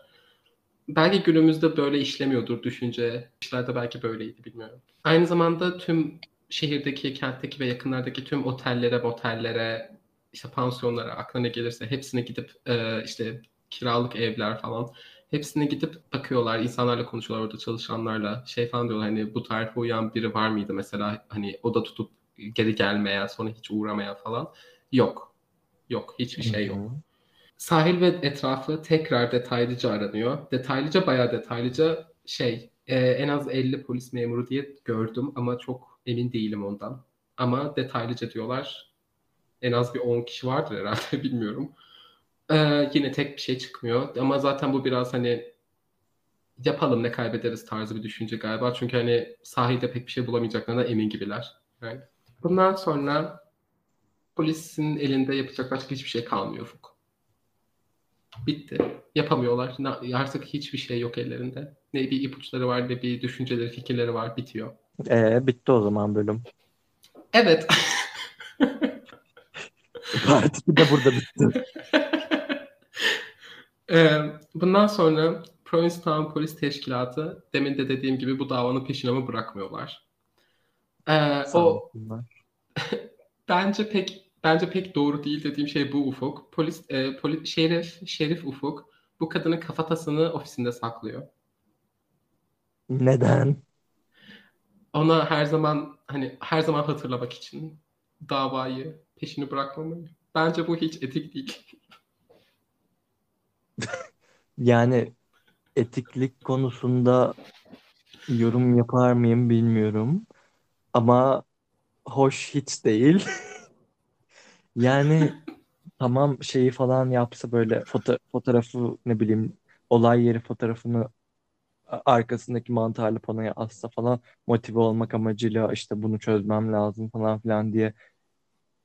Belki günümüzde böyle işlemiyordur düşünce. İşlerde belki böyleydi bilmiyorum. Aynı zamanda tüm şehirdeki, kentteki ve yakınlardaki tüm otellere, motellere, işte pansiyonlara, aklına gelirse hepsine gidip e, işte kiralık evler falan hepsine gidip bakıyorlar. insanlarla konuşuyorlar orada çalışanlarla. Şey falan diyorlar hani bu tarife uyan biri var mıydı mesela hani oda tutup geri gelmeye sonra hiç uğramaya falan. Yok. Yok. Hiçbir şey yok. Sahil ve etrafı tekrar detaylıca aranıyor. Detaylıca bayağı detaylıca şey e, en az 50 polis memuru diye gördüm ama çok emin değilim ondan. Ama detaylıca diyorlar. En az bir 10 kişi vardır herhalde bilmiyorum. E, yine tek bir şey çıkmıyor. Ama zaten bu biraz hani yapalım ne kaybederiz tarzı bir düşünce galiba. Çünkü hani sahilde pek bir şey bulamayacaklarına emin gibiler. Yani. Bundan sonra polisin elinde yapacak başka hiçbir şey kalmıyor Ufuk. Bitti. Yapamıyorlar. Artık hiçbir şey yok ellerinde. Ne bir ipuçları var ne bir düşünceleri, fikirleri var. Bitiyor. Ee, bitti o zaman bölüm. Evet. Part 2 de burada bitti. Ee, bundan sonra Provincetown Polis Teşkilatı demin de dediğim gibi bu davanın peşine mi bırakmıyorlar. Ee, o bence pek bence pek doğru değil dediğim şey bu Ufuk. Polis e, poli, şerif şerif Ufuk bu kadının kafatasını ofisinde saklıyor. Neden? Ona her zaman hani her zaman hatırlamak için davayı peşini bırakmamayı. Bence bu hiç etik değil. Yani etiklik konusunda yorum yapar mıyım bilmiyorum. Ama hoş hiç değil. Yani tamam şeyi falan yapsa böyle foto fotoğrafı ne bileyim olay yeri fotoğrafını arkasındaki mantarlı panoya assa falan motive olmak amacıyla işte bunu çözmem lazım falan filan diye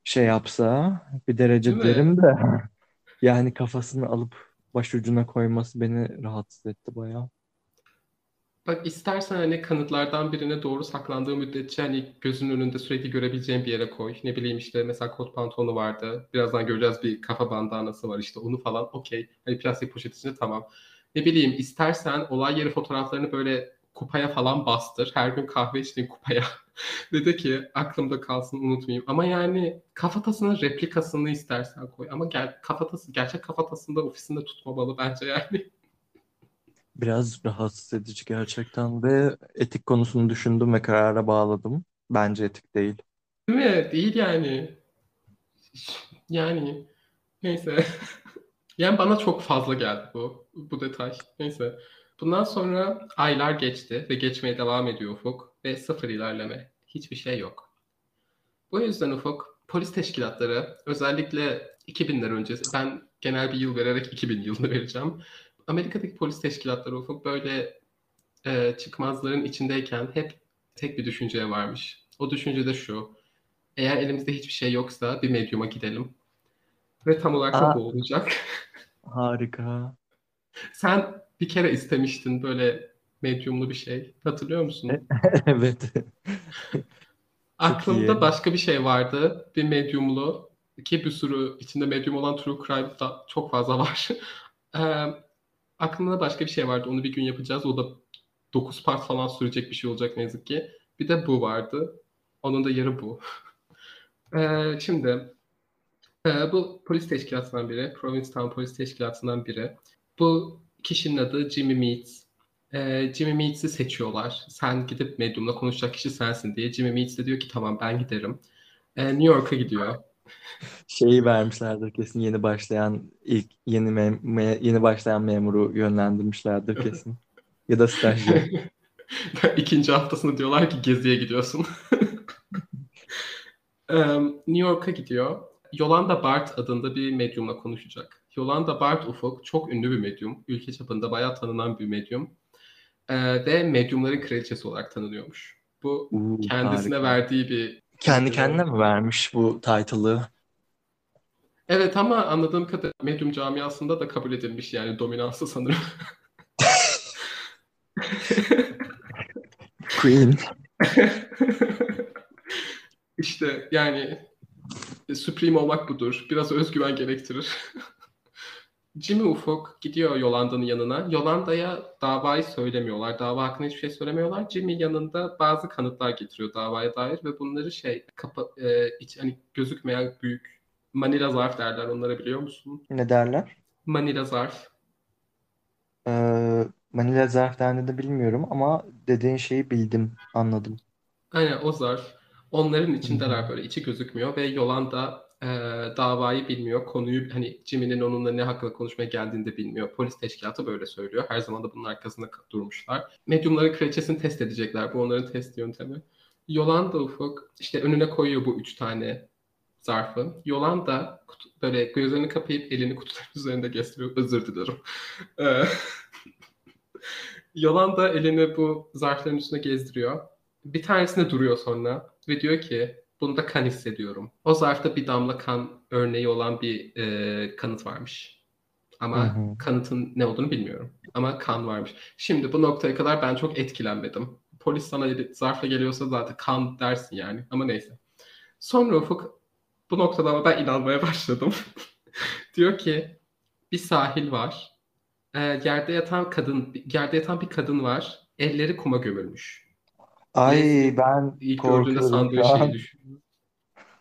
şey yapsa bir Değil derece mi? derim de yani kafasını alıp başucuna koyması beni rahatsız etti bayağı. Bak istersen hani kanıtlardan birine doğru saklandığı müddetçe hani gözünün önünde sürekli görebileceğin bir yere koy. Ne bileyim işte mesela kot pantolonu vardı. Birazdan göreceğiz bir kafa bandanası var işte onu falan okey. Hani plastik poşet içinde tamam. Ne bileyim istersen olay yeri fotoğraflarını böyle kupaya falan bastır. Her gün kahve içtiğin kupaya. Dedi ki aklımda kalsın unutmayayım. Ama yani kafatasının replikasını istersen koy. Ama ger kafatası, gerçek kafatasında ofisinde tutmamalı bence yani. Biraz rahatsız edici gerçekten ve etik konusunu düşündüm ve karara bağladım. Bence etik değil. Değil mi? Değil yani. Yani neyse. yani bana çok fazla geldi bu bu detay. Neyse. Bundan sonra aylar geçti ve geçmeye devam ediyor Ufuk ve sıfır ilerleme. Hiçbir şey yok. Bu yüzden Ufuk polis teşkilatları özellikle 2000'ler öncesi ben genel bir yıl vererek 2000 yılını vereceğim. Amerika'daki polis teşkilatları Ufuk böyle e, çıkmazların içindeyken hep tek bir düşünceye varmış. O düşünce de şu. Eğer elimizde hiçbir şey yoksa bir medyuma gidelim. Ve tam olarak da bu olacak. Harika. Sen bir kere istemiştin böyle medyumlu bir şey. Hatırlıyor musun? evet. Aklımda başka bir şey vardı. Bir medyumlu ki bir sürü içinde medyum olan true crime da çok fazla var. ee, aklımda başka bir şey vardı. Onu bir gün yapacağız. O da 9 part falan sürecek bir şey olacak ne yazık ki. Bir de bu vardı. Onun da yarı bu. ee, şimdi e, bu polis teşkilatından biri. Provincetown polis teşkilatından biri. Bu kişinin adı Jimmy Meats. Ee, Jimmy Meats'i seçiyorlar. Sen gidip medyumla konuşacak kişi sensin diye. Jimmy Meats de diyor ki tamam ben giderim. Ee, New York'a gidiyor. Şeyi vermişlerdir kesin yeni başlayan ilk yeni mem me yeni başlayan memuru yönlendirmişlerdir kesin. ya da stajyer. İkinci haftasında diyorlar ki geziye gidiyorsun. New York'a gidiyor. Yolanda Bart adında bir medyumla konuşacak. Yolanda Bart Ufuk çok ünlü bir medyum. Ülke çapında bayağı tanınan bir medyum. Ee, ve medyumların kraliçesi olarak tanınıyormuş. Bu Uu, kendisine harika. verdiği bir... Kendi kendine mi vermiş bu title'ı? Evet ama anladığım kadarıyla medyum camiasında da kabul edilmiş yani dominansı sanırım. Queen. İşte yani Supreme olmak budur. Biraz özgüven gerektirir. Jimmy Ufuk gidiyor Yolanda'nın yanına. Yolanda'ya davayı söylemiyorlar. Dava hakkında hiçbir şey söylemiyorlar. Jimmy yanında bazı kanıtlar getiriyor davaya dair ve bunları şey kapa, e, iç, hani gözükmeyen büyük Manila zarf derler onlara biliyor musun? Ne derler? Manila zarf. Ee, Manila zarf de bilmiyorum ama dediğin şeyi bildim, anladım. Aynen o zarf. Onların içindeler böyle içi gözükmüyor ve Yolanda e, davayı bilmiyor. Konuyu hani Jimmy'nin onunla ne hakkında konuşmaya geldiğini de bilmiyor. Polis teşkilatı böyle söylüyor. Her zaman da bunun arkasında durmuşlar. Medyumların kraliçesini test edecekler. Bu onların test yöntemi. Yolanda Ufuk işte önüne koyuyor bu üç tane zarfı. Yolanda kutu, böyle gözlerini kapayıp elini kutuların üzerinde gösteriyor. Özür dilerim. Yolanda elini bu zarfların üstüne gezdiriyor. Bir tanesinde duruyor sonra ve diyor ki Bunda kan hissediyorum. O zarfta bir damla kan örneği olan bir e, kanıt varmış. Ama hı hı. kanıtın ne olduğunu bilmiyorum. Ama kan varmış. Şimdi bu noktaya kadar ben çok etkilenmedim. Polis sana zarfla geliyorsa zaten kan dersin yani. Ama neyse. Sonra Ufuk bu noktada ama ben inanmaya başladım. Diyor ki bir sahil var. E, yerde yatan kadın, yerde yatan bir kadın var. Elleri kuma gömülmüş. Ay Neyse, ben ilk gördüğünde sandığı şeyi düşündüm.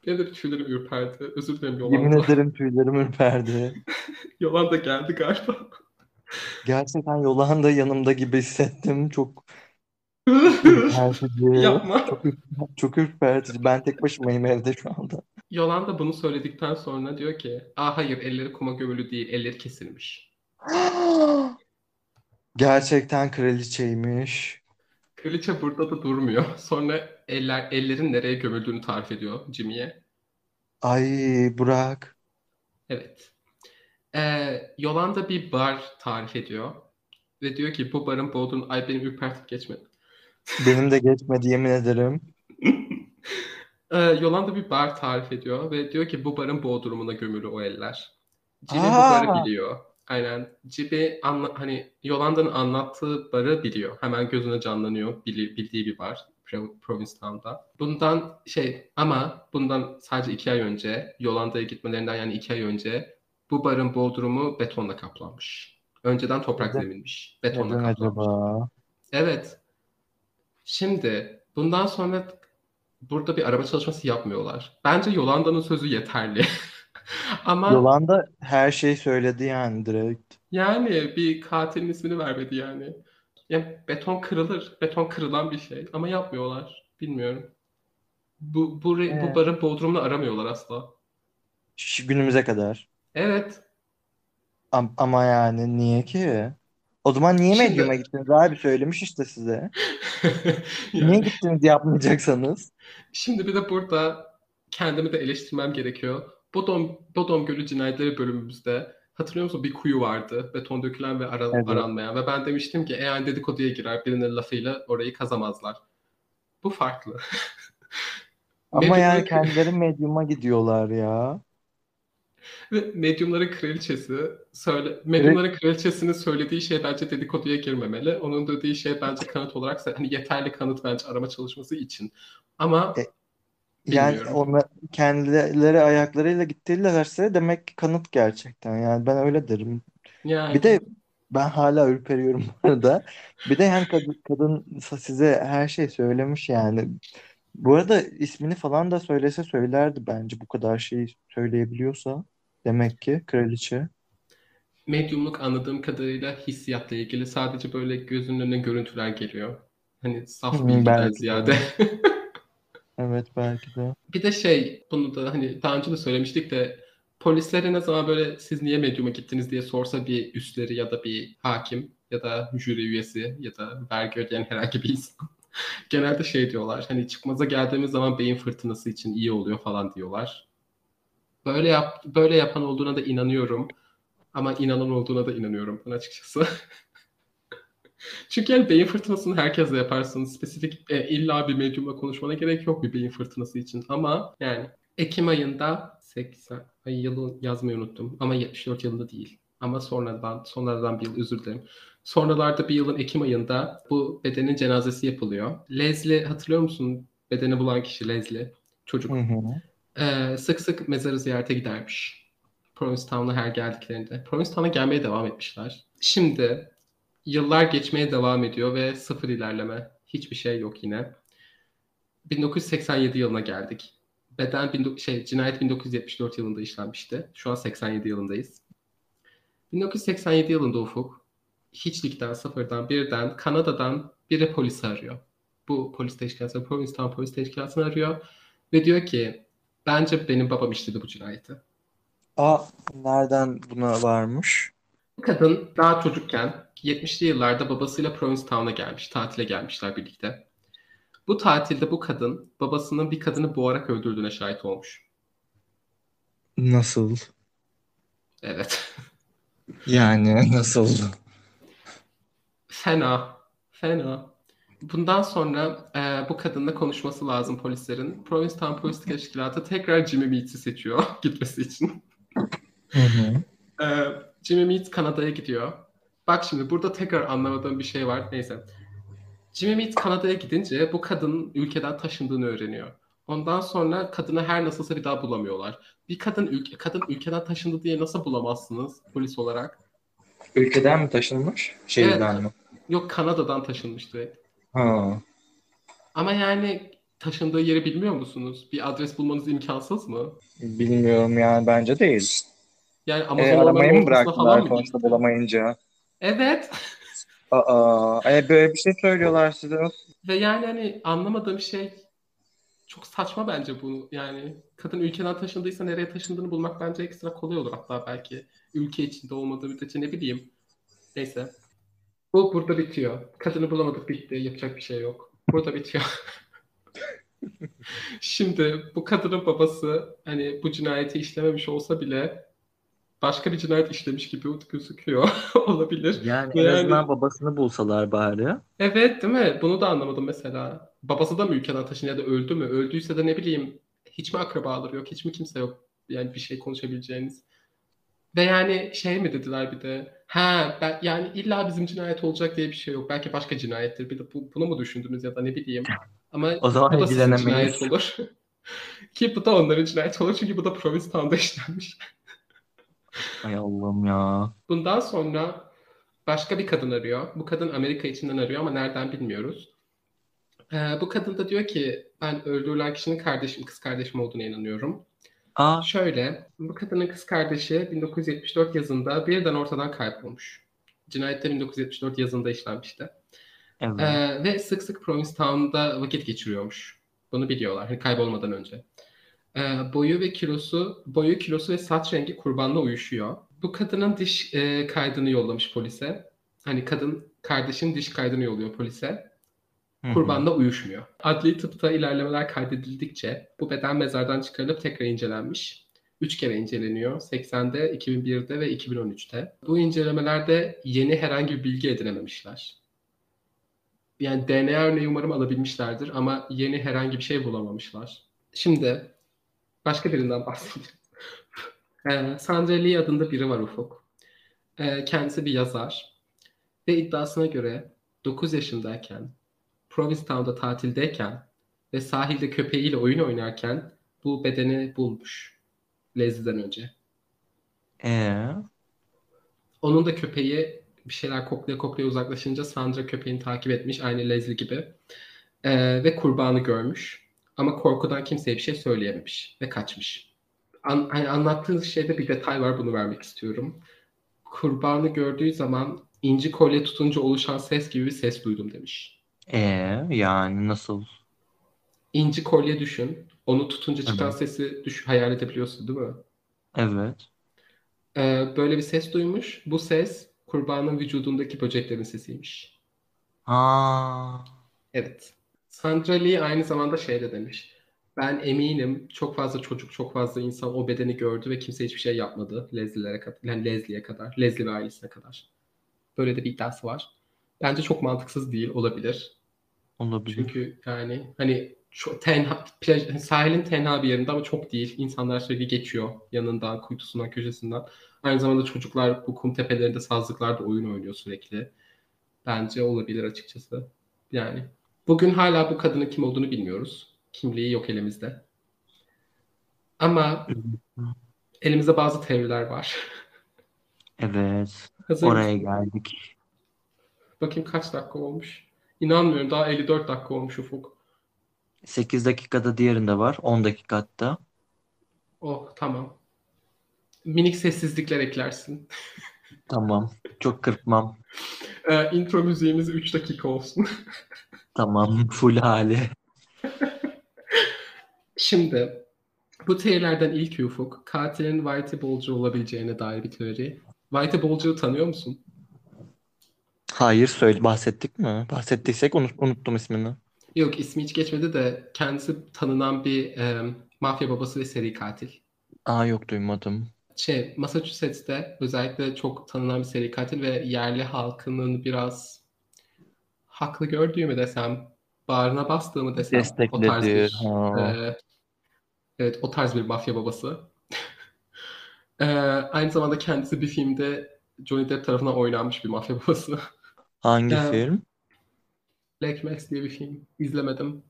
Benim de tüylerim ürperdi. Özür dilerim Yolanda. Yemin ederim tüylerim ürperdi. Yolanda geldi galiba. Gerçekten Yolanda yanımda gibi hissettim. Çok ürpertici. Yapma. Çok, çok ürpertici. Ben tek başımayım evde şu anda. Yolanda bunu söyledikten sonra diyor ki Aa hayır elleri kuma gömülü değil elleri kesilmiş. Gerçekten kraliçeymiş. Kraliçe burada da durmuyor. Sonra eller ellerin nereye gömüldüğünü tarif ediyor Jimmy'ye. Ay Burak. Evet. Ee, Yolanda bir bar tarif ediyor. Ve diyor ki bu barın bodrum... Ay benim ürpertip geçmedi. Benim de geçmedi yemin ederim. ee, Yolanda bir bar tarif ediyor ve diyor ki bu barın bodrumuna gömülü o eller. Jimmy Aa! bu barı biliyor. Aynen. Cibi anla, hani Yolanda'nın anlattığı barı biliyor. Hemen gözüne canlanıyor. Bili, bildiği bir bar. Provincetown'da. Bundan şey ama bundan sadece iki ay önce Yolanda'ya gitmelerinden yani iki ay önce bu barın bodrumu betonla kaplanmış. Önceden toprak Neden? zeminmiş. Betonla Neden kaplanmış. acaba? Evet. Şimdi bundan sonra burada bir araba çalışması yapmıyorlar. Bence Yolanda'nın sözü yeterli. Ama Yolanda her şeyi söyledi yani direkt. yani bir katilin ismini vermedi yani. Ya beton kırılır. Beton kırılan bir şey. Ama yapmıyorlar. Bilmiyorum. Bu, bu, re- bu Evet. bodrumunu aramıyorlar asla. Şu günümüze kadar. Evet. Am- ama yani niye ki? O zaman niye Şimdi- medyuma gittiniz abi söylemiş işte size. Niye Yani gittiniz yapmayacaksanız? şimdi bir de burada kendimi de eleştirmem gerekiyor. Bodom, Bodom Gölü cinayetleri bölümümüzde hatırlıyor musun bir kuyu vardı. Beton dökülen ve ara- Evet. aranmayan. Ve ben demiştim ki eğer dedikoduya girer birinin lafıyla orayı kazamazlar. Bu farklı. Ama yani kendileri medyuma gidiyorlar ya. Ve medyumların kraliçesi söyle medyumların kraliçesinin söylediği şey bence dedikoduya girmemeli. Onun dediği şey bence kanıt olarak hani yeterli kanıt bence arama çalışması için. Ama E, Yani onlar kendileri ayaklarıyla gittilerse demek ki kanıt gerçekten. Yani ben öyle derim. yani Bir de ben hala ürperiyorum bu arada. Bir de yani kadın, kadın size her şey söylemiş yani. Bu arada ismini falan da söylese söylerdi bence bu kadar şeyi söyleyebiliyorsa. Demek ki kraliçe. medyumluk anladığım kadarıyla hissiyatla ilgili sadece böyle gözünün önüne görüntüler geliyor. Hani saf Hı, bilgiden ziyade. Evet belki de. Bir de şey bunu da hani daha önce de söylemiştik de polislere ne zaman böyle siz niye medyuma gittiniz diye sorsa bir üstleri ya da bir hakim ya da jüri üyesi ya da vergi ödeyen herhangi bir insan genelde şey diyorlar hani çıkmaza geldiğimiz zaman beyin fırtınası için iyi oluyor falan diyorlar. Böyle yap böyle yapan olduğuna da inanıyorum ama inanan olduğuna da inanıyorum ben açıkçası. Çünkü yani beyin fırtınasını herkesle yaparsın. Spesifik e, illa bir medyumla konuşmana gerek yok bir beyin fırtınası için. Ama yani Ekim ayında 80 ay yılı yazmayı unuttum ama 74 yılında değil. Ama sonradan sonradan bir yıl özür dilerim. Sonralarda bir yılın Ekim ayında bu bedenin cenazesi yapılıyor. Leslie hatırlıyor musun? Bedeni bulan kişi Leslie. Çocuk. Hı hı. Ee, sık sık mezarı ziyarete gidermiş. Provincetown'a her geldiklerinde. Provincetown'a gelmeye devam etmişler. Şimdi yıllar geçmeye devam ediyor ve sıfır ilerleme. Hiçbir şey yok yine. 1987 yılına geldik. Beden şey cinayet 1974 yılında işlenmişti. Şu an 87 yılındayız. 1987 yılında Ufuk hiçlikten, sıfırdan, birden Kanada'dan biri polisi arıyor. Bu polis teşkilatı, Provincetown polis teşkilatını arıyor ve diyor ki bence benim babam işledi bu cinayeti. Aa, nereden buna varmış? Kadın daha çocukken 70'li yıllarda babasıyla Provincetown'a gelmiş, tatile gelmişler birlikte. Bu tatilde bu kadın babasının bir kadını boğarak öldürdüğüne şahit olmuş. Nasıl? Evet. Yani nasıl? Fena. Fena. Bundan sonra e, bu kadınla konuşması lazım polislerin. Provincetown Polis Teşkilatı tekrar Jimmy Meads'i seçiyor gitmesi için. Hı hı. E, Jimmy Meads Kanada'ya gidiyor. Bak şimdi burada tekrar anlamadığım bir şey var. Neyse. Jimmy Meads Kanada'ya gidince bu kadının ülkeden taşındığını öğreniyor. Ondan sonra kadını her nasılsa bir daha bulamıyorlar. Bir kadın ülke kadın ülkeden taşındı diye nasıl bulamazsınız polis olarak? Ülkeden mi taşınmış? Şehirden mi? Yok Kanada'dan taşınmış direkt. Ha. Ama yani taşındığı yeri bilmiyor musunuz? Bir adres bulmanız imkansız mı? Bilmiyorum yani bence değil. Yani E, Amazon aramayı ormanının mı bıraktılar gitti? bulamayınca? Evet. Aa, e, böyle bir şey söylüyorlar size. Ve yani hani anlamadığım şey çok saçma bence bu. Yani kadın ülkeden taşındıysa nereye taşındığını bulmak bence ekstra kolay olur. Hatta belki ülke içinde olmadığı müddetçe ne bileyim. Neyse. Bu burada bitiyor. Kadını bulamadık bitti. Yapacak bir şey yok. Burada bitiyor. Şimdi bu kadının babası hani bu cinayeti işlememiş olsa bile başka bir cinayet işlemiş gibi gözüküyor. Olabilir. Yani Ve en yani- azından babasını bulsalar bari. Evet değil mi? Bunu da anlamadım mesela. Babası da mı ülkeden taşındı ya da öldü mü? Öldüyse de ne bileyim hiç mi akrabaları yok? Hiç mi kimse yok? Yani bir şey konuşabileceğiniz. Ve yani şey mi dediler bir de ha ben, yani illa bizim cinayet olacak diye bir şey yok. Belki başka cinayettir. Bir de bu, bunu mu düşündünüz ya da ne bileyim. Ama O zaman bu da sizin cinayet olur. Ki bu da onların cinayeti olur çünkü bu da Provincetown'da işlenmiş. Ay Allah'ım ya. Bundan sonra başka bir kadın arıyor. Bu kadın Amerika içinden arıyor ama nereden bilmiyoruz. Ee, bu kadın da diyor ki ben öldürülen kişinin kardeşim, kız kardeşim olduğuna inanıyorum. Aa, Şöyle, bu kadının kız kardeşi 1974 yazında birden ortadan kaybolmuş. Cinayet de 1974 yazında işlenmişti. evet. Ee, ve sık sık Provincetown'da vakit geçiriyormuş. Bunu biliyorlar hani kaybolmadan önce. Ee, boyu ve kilosu, boyu kilosu ve saç rengi kurbanla uyuşuyor. Bu kadının diş e, kaydını yollamış polise. Hani kadın kardeşin diş kaydını yolluyor polise. Kurbanla uyuşmuyor. Adli tıpta ilerlemeler kaydedildikçe bu beden mezardan çıkarılıp tekrar incelenmiş. Üç kere inceleniyor. 80'de, 2001'de ve 2013'te. Bu incelemelerde yeni herhangi bir bilgi edinememişler. Yani DNA örneği umarım alabilmişlerdir ama yeni herhangi bir şey bulamamışlar. Şimdi başka birinden bahsedeyim. Ee, Sandra Lee adında biri var Ufuk. Ee, kendisi bir yazar. Ve iddiasına göre 9 yaşındayken Provincetown'da tatildeyken ve sahilde köpeğiyle oyun oynarken bu bedeni bulmuş. Leslie'den önce. Ee, Onun da köpeği bir şeyler koklaya koklaya uzaklaşınca Sandra köpeğini takip etmiş aynı Leslie gibi. Ee, ve kurbanı görmüş. Ama korkudan kimseye bir şey söyleyememiş ve kaçmış. An, hani anlattığı şeyde bir detay var bunu vermek istiyorum. Kurbanı gördüğü zaman inci kolye tutunca oluşan ses gibi bir ses duydum demiş. ee, yani nasıl? İnci kolye düşün. Onu tutunca çıkan Evet. sesi düş hayal edebiliyorsun değil mi? Evet. Ee, böyle bir ses duymuş. Bu ses kurbanın vücudundaki böceklerin sesiymiş. Aa, Evet. Sandra Lee aynı zamanda şey de demiş. Ben eminim çok fazla çocuk, çok fazla insan o bedeni gördü ve kimse hiçbir şey yapmadı. Leslie'lere kadar, yani Leslie'ye kadar, Leslie ve ailesine kadar. Böyle de bir iddiası var. Bence çok mantıksız değil, olabilir. olabilir. Çünkü yani hani çok tenha, plaj, sahilin tenha bir yerinde ama çok değil. İnsanlar sürekli geçiyor yanından, kuytusundan, köşesinden. Aynı zamanda çocuklar bu kum tepelerinde, sazlıklarda oyun oynuyor sürekli. Bence olabilir açıkçası. Yani bugün hala bu kadının kim olduğunu bilmiyoruz. Kimliği yok elimizde. Ama elimizde bazı teoriler var. Evet. Hazır Oraya mısın? geldik. Bakayım kaç dakika olmuş. İnanmıyorum daha 54 dakika olmuş Ufuk. 8 dakikada diğerinde var. 10 dakika hatta. Oh tamam. Minik sessizlikler eklersin. Tamam. Çok kırpmam. Ee, intro müziğimiz 3 dakika olsun. Tamam. Full hali. Şimdi bu teorilerden ilk ufuk katilin Whitey Bulger olabileceğine dair bir teori. Whitey Bulger'ı tanıyor musun? Hayır söyle. Bahsettik mi? Bahsettiysek unut- unuttum ismini. Yok ismi hiç geçmedi de kendisi tanınan bir e, mafya babası ve seri katil. Aa yok duymadım. Şey, Massachusetts'te özellikle çok tanınan bir seri katil ve yerli halkının biraz haklı gördüğü mü desem, bağrına bastığı mı desem o tarz bir Ha. e, evet o tarz bir mafya babası. E, aynı zamanda kendisi bir filmde Johnny Depp tarafından oynanmış bir mafya babası. Hangi Ee, film? Black Mass diye bir film. İzlemedim.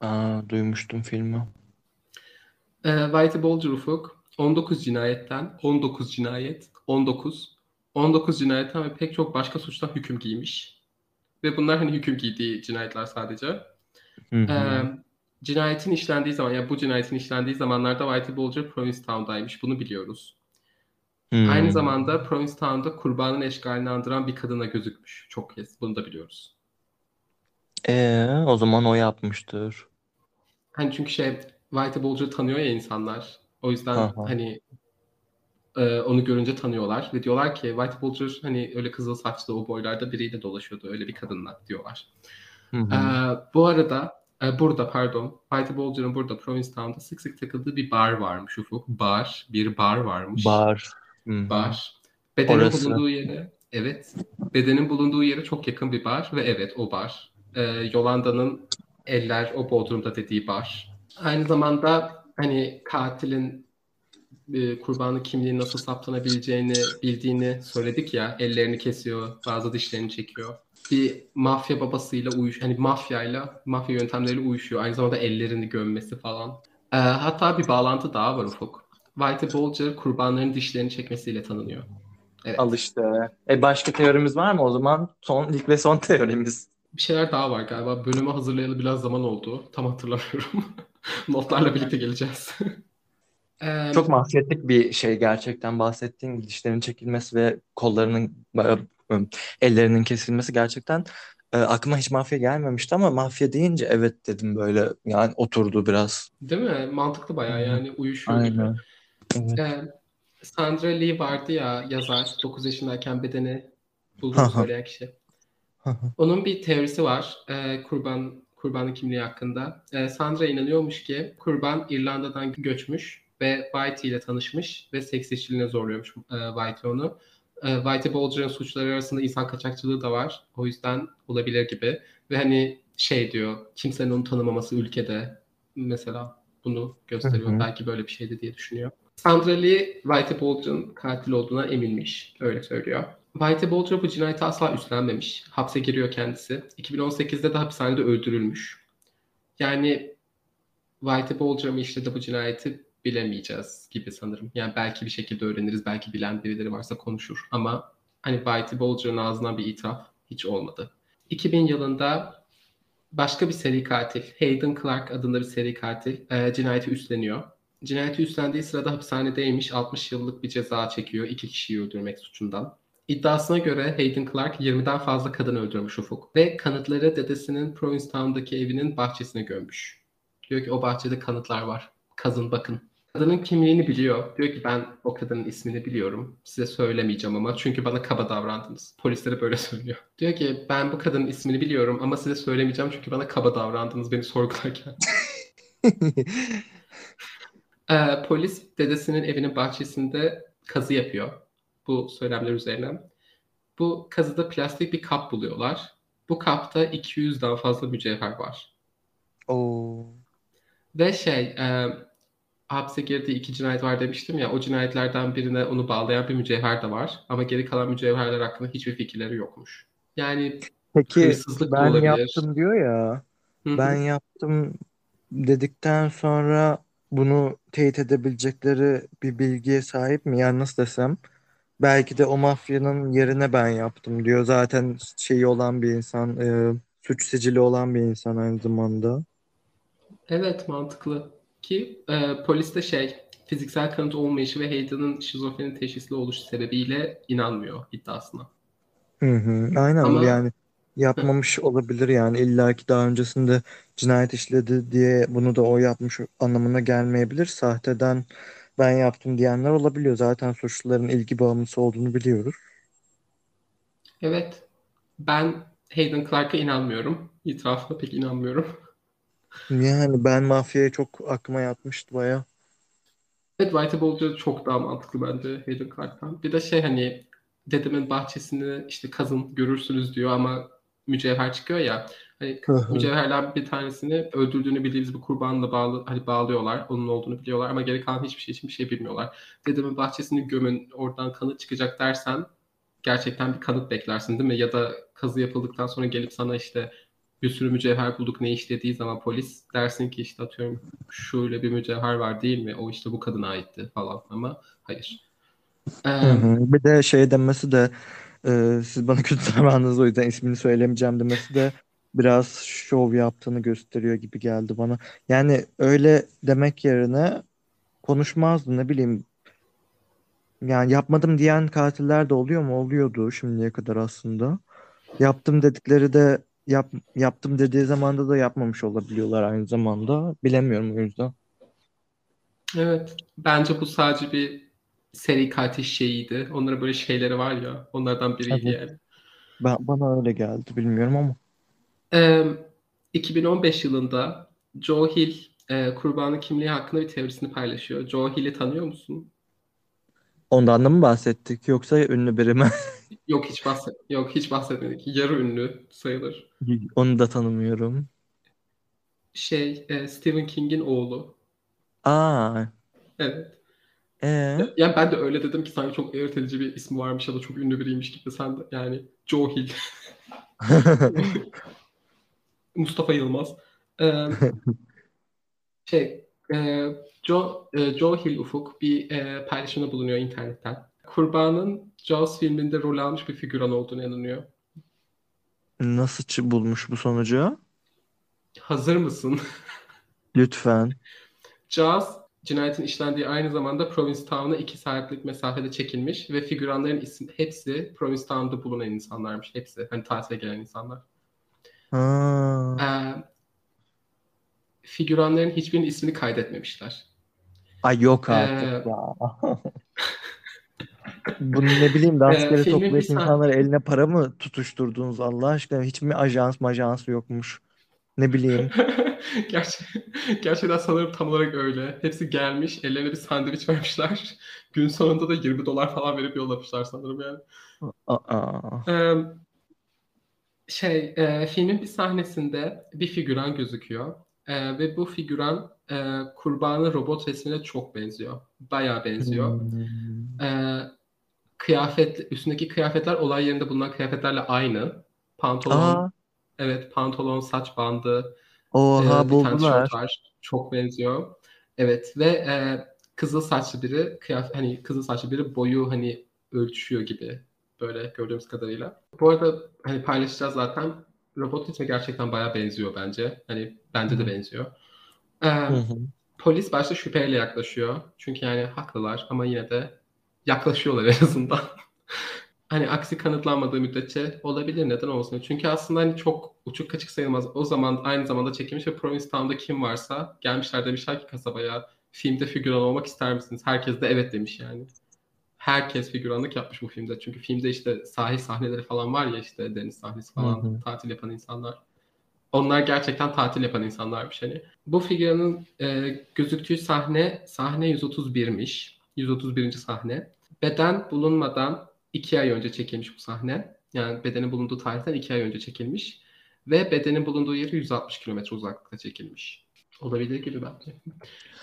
Aa, duymuştum filmi. E, Whitey Bulger Ufuk 19 cinayetten 19 cinayet 19 19 cinayetten ve pek çok başka suçtan hüküm giymiş. Ve bunlar hani hüküm giydiği cinayetler sadece. Hı hı. Ee, cinayetin işlendiği zaman, yani bu cinayetin işlendiği zamanlarda Whitey Bulger Provincetown'daymış. Bunu biliyoruz. Hmm. Aynı zamanda Provincetown'da kurbanın eşkalini andıran bir kadına gözükmüş. Çok kez. Bunu da biliyoruz. Ee, o zaman o yapmıştır. Hani çünkü şey Whitey Bulger'ı tanıyor ya insanlar. O yüzden Aha. hani e, onu görünce tanıyorlar ve diyorlar ki Whitey Bulger hani öyle kızıl saçlı o boylarda biriyle dolaşıyordu. Öyle bir kadınla diyorlar. Hı hı. Ee, bu arada e, burada pardon Whitey Bulger'ın burada Provincetown'da sık sık takıldığı bir bar varmış Ufuk. Bar. Bir bar varmış. Bar. Hı hı. Bar. Bedenin Orası. bulunduğu yere evet. Bedenin bulunduğu yere çok yakın bir bar ve evet o bar. Ee, Yolanda'nın eller o Bodrum'da dediği bar. Aynı zamanda hani katilin e, kurbanın kimliği nasıl saptanabileceğini bildiğini söyledik ya. Ellerini kesiyor, bazı dişlerini çekiyor. Bir mafya babasıyla uyuş, hani mafyayla, mafya yöntemleriyle uyuşuyor. Aynı zamanda ellerini gömmesi falan. E, hatta bir bağlantı daha var Ufuk. Whitey Bulger kurbanların dişlerini çekmesiyle tanınıyor. Evet. Al işte. E başka teorimiz var mı o zaman? Son ilk ve son teorimiz. Bir şeyler daha var galiba. Bölümü hazırlayalı biraz zaman oldu. Tam hatırlamıyorum. Notlarla birlikte geleceğiz. Çok mahvetlik bir şey gerçekten bahsettiğin dişlerin çekilmesi ve kollarının ellerinin kesilmesi gerçekten e, aklıma hiç mafya gelmemişti ama mafya deyince evet dedim böyle yani oturdu biraz. Değil mi? Mantıklı bayağı yani uyuşuyor Aynen. gibi. Evet. Ee, Sandra Lee vardı ya yazar 9 yaşındayken bedeni bulduğunu söyleyen kişi. Onun bir teorisi var e, kurban kurbanın kimliği hakkında. E, Sandra inanıyormuş ki kurban İrlanda'dan göçmüş ve Whitey ile tanışmış ve seks işçiliğine zorluyormuş e, Whitey onu. E, Whitey Bulger'ın suçları arasında insan kaçakçılığı da var. O yüzden olabilir gibi. Ve hani şey diyor kimsenin onu tanımaması ülkede mesela bunu gösteriyor. Hı hı. Belki böyle bir şeydi diye düşünüyor. Sandra Lee Whitey Bulger'ın katil olduğuna eminmiş. Öyle söylüyor. Whitey Bulger bu cinayeti asla üstlenmemiş. Hapse giriyor kendisi. 2018'de de hapishanede öldürülmüş. Yani Whitey Bulger mı işledi bu cinayeti bilemeyeceğiz gibi sanırım. Yani belki bir şekilde öğreniriz. Belki bilen birileri varsa konuşur. Ama hani Whitey Bulger'ın ağzından bir itiraf hiç olmadı. 2000 yılında başka bir seri katil, Hayden Clark adında bir seri katil e, cinayeti üstleniyor. Cinayeti üstlendiği sırada hapishanedeymiş. 60 yıllık bir ceza çekiyor. iki kişiyi öldürmek suçundan. İddiasına göre Hayden Clark 20'den fazla kadın öldürmüş Ufuk. Ve kanıtları dedesinin Provincetown'daki evinin bahçesine gömmüş. Diyor ki o bahçede kanıtlar var. Kazın bakın. Kadının kimliğini biliyor. Diyor ki ben o kadının ismini biliyorum. Size söylemeyeceğim ama çünkü bana kaba davrandınız. Polislere böyle söylüyor. Diyor ki ben bu kadının ismini biliyorum ama size söylemeyeceğim çünkü bana kaba davrandınız beni sorgularken. Ee, polis dedesinin evinin bahçesinde kazı yapıyor. Bu söylemler üzerine. Bu kazıda plastik bir kap buluyorlar. Bu kapta 200'den fazla mücevher var. Oo. Ve şey, e, hapse girdiği iki cinayet var demiştim ya, o cinayetlerden birine onu bağlayan bir mücevher de var. Ama geri kalan mücevherler hakkında hiçbir fikirleri yokmuş. Yani Peki hırsızlık ben olabilir. yaptım diyor ya. Hı hı. Ben yaptım dedikten sonra bunu teyit edebilecekleri bir bilgiye sahip mi? Yani nasıl desem? Belki de o mafyanın yerine ben yaptım diyor. Zaten şeyi olan bir insan, e, suç sicili olan bir insan aynı zamanda. Evet mantıklı. Ki e, polis de şey fiziksel kanıt olmayışı ve Hayden'ın şizofreni teşhisli oluşu sebebiyle inanmıyor iddiasına. Hı hı. Aynen Ama- yani yapmamış olabilir yani illa ki daha öncesinde cinayet işledi diye bunu da o yapmış anlamına gelmeyebilir. Sahteden ben yaptım diyenler olabiliyor. Zaten suçluların ilgi bağımlısı olduğunu biliyoruz. Evet ben Hayden Clark'a inanmıyorum. İtirafına pek inanmıyorum. Yani ben mafyaya çok aklıma yatmıştı baya. Evet Whitey Bulger çok daha mantıklı bence Hayden Clark'tan. Bir de şey hani dedemin bahçesini işte kazın görürsünüz diyor ama mücevher çıkıyor ya. Hani mücevherler bir tanesini öldürdüğünü bildiğimiz bir kurbanla bağlı, hani bağlıyorlar. Onun olduğunu biliyorlar ama geri kalan hiçbir şey için bir şey bilmiyorlar. Dedemin bahçesini gömün oradan kanıt çıkacak dersen gerçekten bir kanıt beklersin değil mi? Ya da kazı yapıldıktan sonra gelip sana işte bir sürü mücevher bulduk ne iş dediği zaman polis dersin ki işte atıyorum şöyle bir mücevher var değil mi? O işte bu kadına aitti falan ama hayır. Ee. Bir de şey demesi de e, siz bana kötü davrandınız o yüzden ismini söylemeyeceğim demesi de biraz şov yaptığını gösteriyor gibi geldi bana. Yani öyle demek yerine konuşmazdı ne bileyim. Yani yapmadım diyen katiller de oluyor mu? Oluyordu şimdiye kadar aslında. Yaptım dedikleri de yap, yaptım dediği zamanda da yapmamış olabiliyorlar aynı zamanda. Bilemiyorum o yüzden. Evet. Bence bu sadece bir seri katil şeyiydi. Onların böyle şeyleri var ya. Onlardan biriydi Evet. yani. Ben, bana öyle geldi bilmiyorum ama. Ee, 2015 yılında Joe Hill e, kurbanın kimliği hakkında bir teorisini paylaşıyor. Joe Hill'i tanıyor musun? Ondan da mı bahsettik yoksa ünlü biri mi? Yok hiç bahset yok hiç bahsetmedik. Yarı ünlü sayılır. Onu da tanımıyorum. Şey e, Stephen King'in oğlu. Aa, Evet. Ee? Yani ben de öyle dedim ki sanki çok ayırt edici bir ismi varmış ya da çok ünlü biriymiş gibi sen de yani Joe Hill. Mustafa Yılmaz. Ee, şey e, Joe, e, Joe Hill Ufuk bir e, paylaşımda bulunuyor internetten. Kurbanın Jaws filminde rol almış bir figüran olduğunu inanıyor. Nasıl çı- bulmuş bu sonucu? Hazır mısın? Lütfen. Jaws cinayetin işlendiği aynı zamanda Provincetown'a iki saatlik mesafede çekilmiş ve figüranların isim hepsi Provincetown'da bulunan insanlarmış. Hepsi. Hani tatile gelen insanlar. Ha. Ee, figüranların hiçbirinin ismini kaydetmemişler. Ay yok Ee, artık ya. Bunu ne bileyim rastgele Ee, toplayıp insanlara eline para mı tutuşturdunuz Allah aşkına? Hiç mi ajans majans yokmuş? Ne bileyim. Gerçi, gerçekten sanırım tam olarak öyle. Hepsi gelmiş, ellerine bir sandviç vermişler. Gün sonunda da 20 dolar falan verip yollamışlar sanırım yani. Aa. Ee, şey, e, filmin bir sahnesinde bir figüran gözüküyor. Ee, ve bu figüran e, kurbanın robot resmine çok benziyor. Bayağı benziyor. Hmm. Ee, kıyafet, üstündeki kıyafetler olay yerinde bulunan kıyafetlerle aynı. Pantolon, Aa. evet pantolon, saç bandı, Oha tane buldular. var. Çok benziyor. Evet ve e, kızıl saçlı biri kıyafet hani kızıl saçlı biri boyu hani ölçüyor gibi böyle gördüğümüz kadarıyla. Bu arada hani paylaşacağız zaten. Robot ismi gerçekten bayağı benziyor bence. Hani bence de benziyor. Ee, Hı hı. polis başta şüpheyle yaklaşıyor. Çünkü yani haklılar ama yine de yaklaşıyorlar en azından. hani aksi kanıtlanmadığı müddetçe olabilir neden olmasın. Çünkü aslında hani çok uçuk kaçık sayılmaz. O zaman aynı zamanda çekilmiş ve Provincetown'da kim varsa gelmişler demişler ki kasabaya filmde figüran olmak ister misiniz? Herkes de evet demiş yani. Herkes figüranlık yapmış bu filmde. Çünkü filmde işte sahil sahneleri falan var ya işte deniz sahnesi falan Hı hı. tatil yapan insanlar. Onlar gerçekten tatil yapan insanlarmış hani. Bu figüranın e, gözüktüğü sahne sahne 131'miş. 131. sahne. Beden bulunmadan 2 ay önce çekilmiş bu sahne. Yani bedenin bulunduğu tarihten 2 ay önce çekilmiş. Ve bedenin bulunduğu yeri 160 kilometre uzaklıkta çekilmiş. Olabilir gibi bence.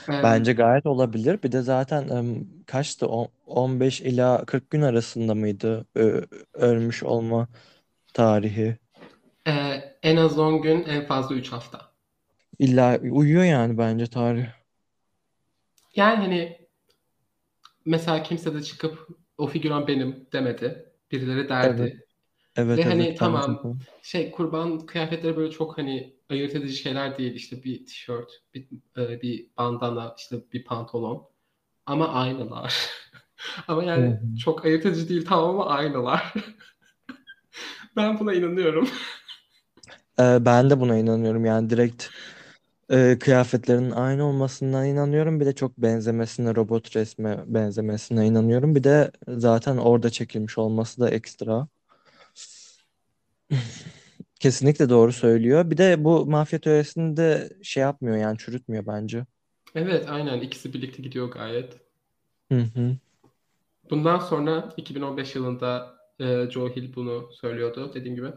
Ee, Bence gayet olabilir. Bir de zaten em, kaçtı? On- 15 ila 40 gün arasında mıydı ö- ölmüş olma tarihi? e, en az 10 gün en fazla 3 hafta. İlla uyuyor yani bence tarih. Yani hani mesela kimse de çıkıp o figüran benim demedi. Birileri derdi. Evet. Evet Ve hani evet tamam bence de. şey kurban kıyafetleri böyle çok hani ayırt edici şeyler değil. İşte bir tişört, bir, e, bir bandana, işte bir pantolon. Ama aynılar. Ama yani hı. çok ayırt edici değil tamam ama aynılar. Ben buna inanıyorum. Ee, ben de buna inanıyorum yani direkt e, kıyafetlerinin aynı olmasından inanıyorum. Bir de çok benzemesine, robot resme benzemesine inanıyorum. Bir de zaten orada çekilmiş olması da ekstra. Kesinlikle doğru söylüyor. Bir de bu mafya teorisini de şey yapmıyor yani çürütmüyor bence. Evet aynen ikisi birlikte gidiyor gayet. Hı hı. Bundan sonra 2015 yılında e, Joe Hill bunu söylüyordu dediğim gibi.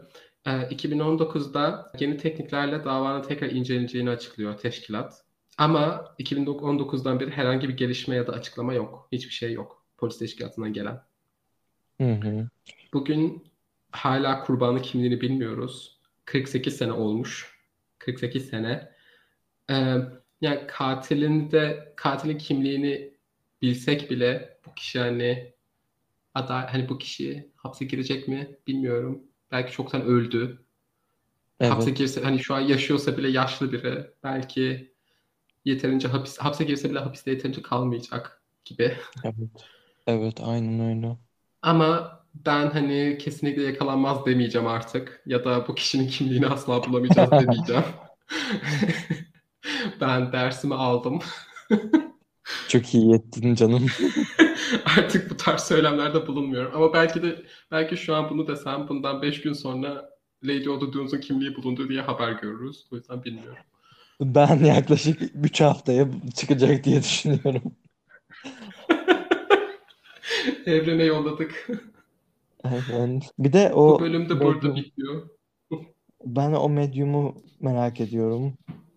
E, 2019'da yeni tekniklerle davanın tekrar inceleneceğini açıklıyor teşkilat. Ama 2019'dan beri herhangi bir gelişme ya da açıklama yok. Hiçbir şey yok polis teşkilatından gelen. Hı hı. Bugün hala kurbanın kimliğini bilmiyoruz. 48 sene olmuş. 48 sene. Ee, yani katilin de katilin kimliğini bilsek bile bu kişi hani aday hani bu kişi hapse girecek mi bilmiyorum. Belki çoktan öldü. Hapse Evet. girse hani şu an yaşıyorsa bile yaşlı biri. Belki yeterince hapis hapse girse bile hapiste yeterince kalmayacak gibi. Evet. Evet, aynen öyle. Ama ben hani kesinlikle yakalanmaz demeyeceğim artık. Ya da bu kişinin kimliğini asla bulamayacağız demeyeceğim. Ben dersimi aldım. Çok iyi ettin canım. Artık bu tarz söylemlerde bulunmuyorum. Ama belki de belki şu an bunu desem bundan 5 gün sonra Lady Oda Dunes'un kimliği bulundu diye haber görürüz. O yüzden bilmiyorum. Ben yaklaşık 3 haftaya çıkacak diye düşünüyorum. Evrene yolladık. Aynen. Bir de Bu o bölüm de burada bitiyor. ben o medyumu merak ediyorum.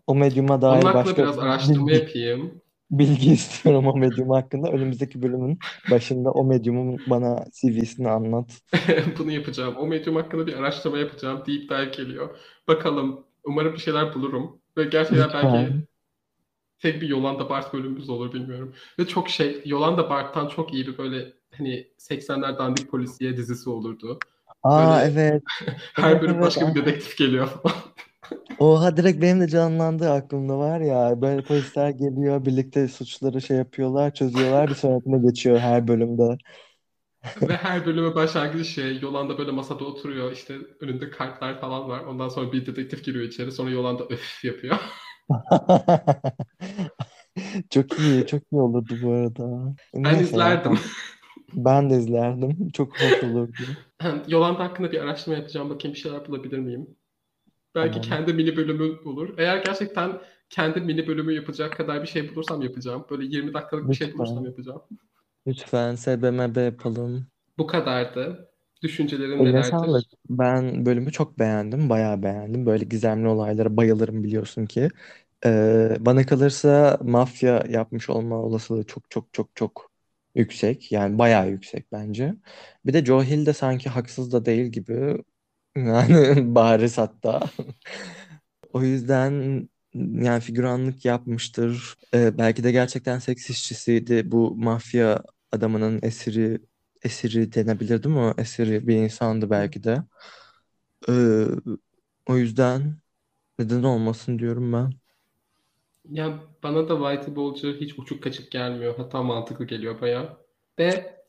O medyuma dair hakkında başka biraz araştırma yapayım. Bilgi istiyorum o medyum hakkında. Önümüzdeki bölümün başında o medyumun bana CV'sini anlat. Bunu yapacağım. O medyum hakkında bir araştırma yapacağım. Deep dive geliyor. Bakalım. Umarım bir şeyler bulurum. Ve gerçekten belki tek bir Yolanda Bart bölümümüz olur bilmiyorum. Ve çok şey Yolanda Bart'tan çok iyi bir böyle hani 80'ler dandik polisiye dizisi olurdu. Aa Böyle evet. her Evet bölüm evet. başka bir dedektif geliyor falan. Oha direkt benim de canlandı aklımda var ya. Böyle polisler geliyor birlikte suçları şey yapıyorlar çözüyorlar bir sonrakine geçiyor her bölümde. Ve her bölümü başlangıcı şey Yolanda böyle masada oturuyor işte önünde kartlar falan var. Ondan sonra bir dedektif giriyor içeri sonra Yolanda öf yapıyor. Çok iyi çok iyi olurdu bu arada. Ben Neyse izlerdim. Ben de izlerdim. Çok hoş olurdu. Yolanda hakkında bir araştırma yapacağım. Bakayım bir şeyler bulabilir miyim? Belki Tamam. kendi mini bölümü olur. Eğer gerçekten kendi mini bölümü yapacak kadar bir şey bulursam yapacağım. Böyle 20 dakikalık bir şey bulursam yapacağım. Lütfen SBMB yapalım. Bu kadardı. Düşüncelerin Eline nelerdir? sağlık. Ben bölümü çok beğendim. Bayağı beğendim. Böyle gizemli olaylara bayılırım biliyorsun ki. Ee, bana kalırsa mafya yapmış olma olasılığı çok çok çok çok yüksek. Yani bayağı yüksek bence. Bir de Joe Hill de sanki haksız da değil gibi. Yani bariz hatta. O yüzden yani figüranlık yapmıştır. Ee, belki de gerçekten seks işçisiydi. Bu mafya adamının esiri esiri denebilir değil mi? Esiri bir insandı belki de. Ee, o yüzden neden olmasın diyorum ben. Ya bana da Whitey Bulger hiç uçuk kaçık gelmiyor. Hatta mantıklı geliyor bayağı. Ve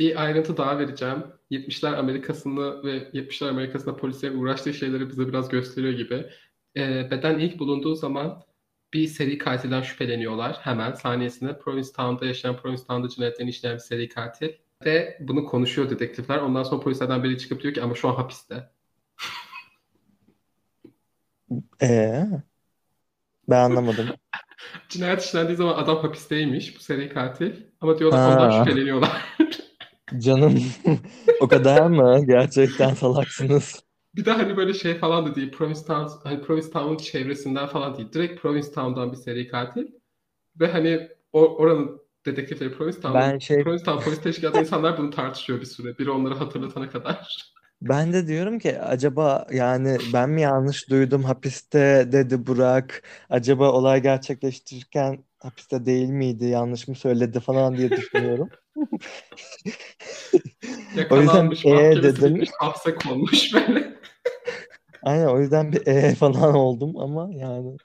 bir ayrıntı daha vereceğim. 70'ler Amerika'sını ve 70'ler Amerika'sında polislerin uğraştığı şeyleri bize biraz gösteriyor gibi. Ee, beden ilk bulunduğu zaman bir seri katilden şüpheleniyorlar hemen saniyesinde. Provincetown'da yaşayan Provincetown'da cinayetlerini işleyen bir seri katil. Ve bunu konuşuyor dedektifler. Ondan sonra polislerden biri çıkıp diyor ki ama şu an hapiste. Ee, ben anlamadım. Cinayet işlendiği zaman adam hapisteymiş bu seri katil. Ama diyorlar ondan Ha, şüpheleniyorlar. canım o kadar mı? Gerçekten salaksınız. Bir de hani böyle şey falan da değil. Provincetown, hani Provincetown'un çevresinden falan değil. Direkt Provincetown'dan bir seri katil. Ve hani o, oranın dedektifleri Provincetown'un Ben şey Provincetown polis teşkilatı insanlar bunu tartışıyor bir süre. Biri onları hatırlatana kadar. Ben de diyorum ki acaba yani ben mi yanlış duydum hapiste dedi Burak. Acaba olay gerçekleştirirken hapiste değil miydi? Yanlış mı söyledi falan diye düşünüyorum. O yüzden bir e dedim. hapse konmuş böyle. Aynen o yüzden bir e falan oldum ama yani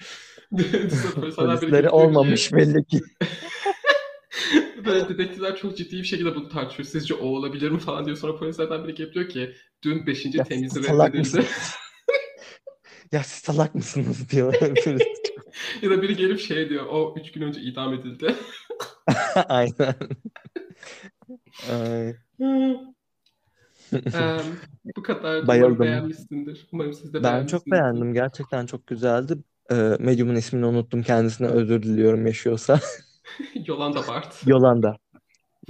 polisleri olmamış belli ki. Böyle dedektifler çok ciddi bir şekilde bunu tartışıyor. Sizce o olabilir mi falan diyor. Sonra polislerden biri gelip diyor ki dün 5. Ya temizi reddedildi. Ya siz salak mısınız diyor. ya da biri gelip şey diyor o 3 gün önce idam edildi. Aynen. Ay. Bu kadar. Umarım Bayıldım. beğenmişsindir. Umarım siz de Ben çok beğendim. Gerçekten çok güzeldi. Ee, Medyum'un ismini unuttum. Kendisine özür diliyorum yaşıyorsa. Yolanda Bart. Yolanda.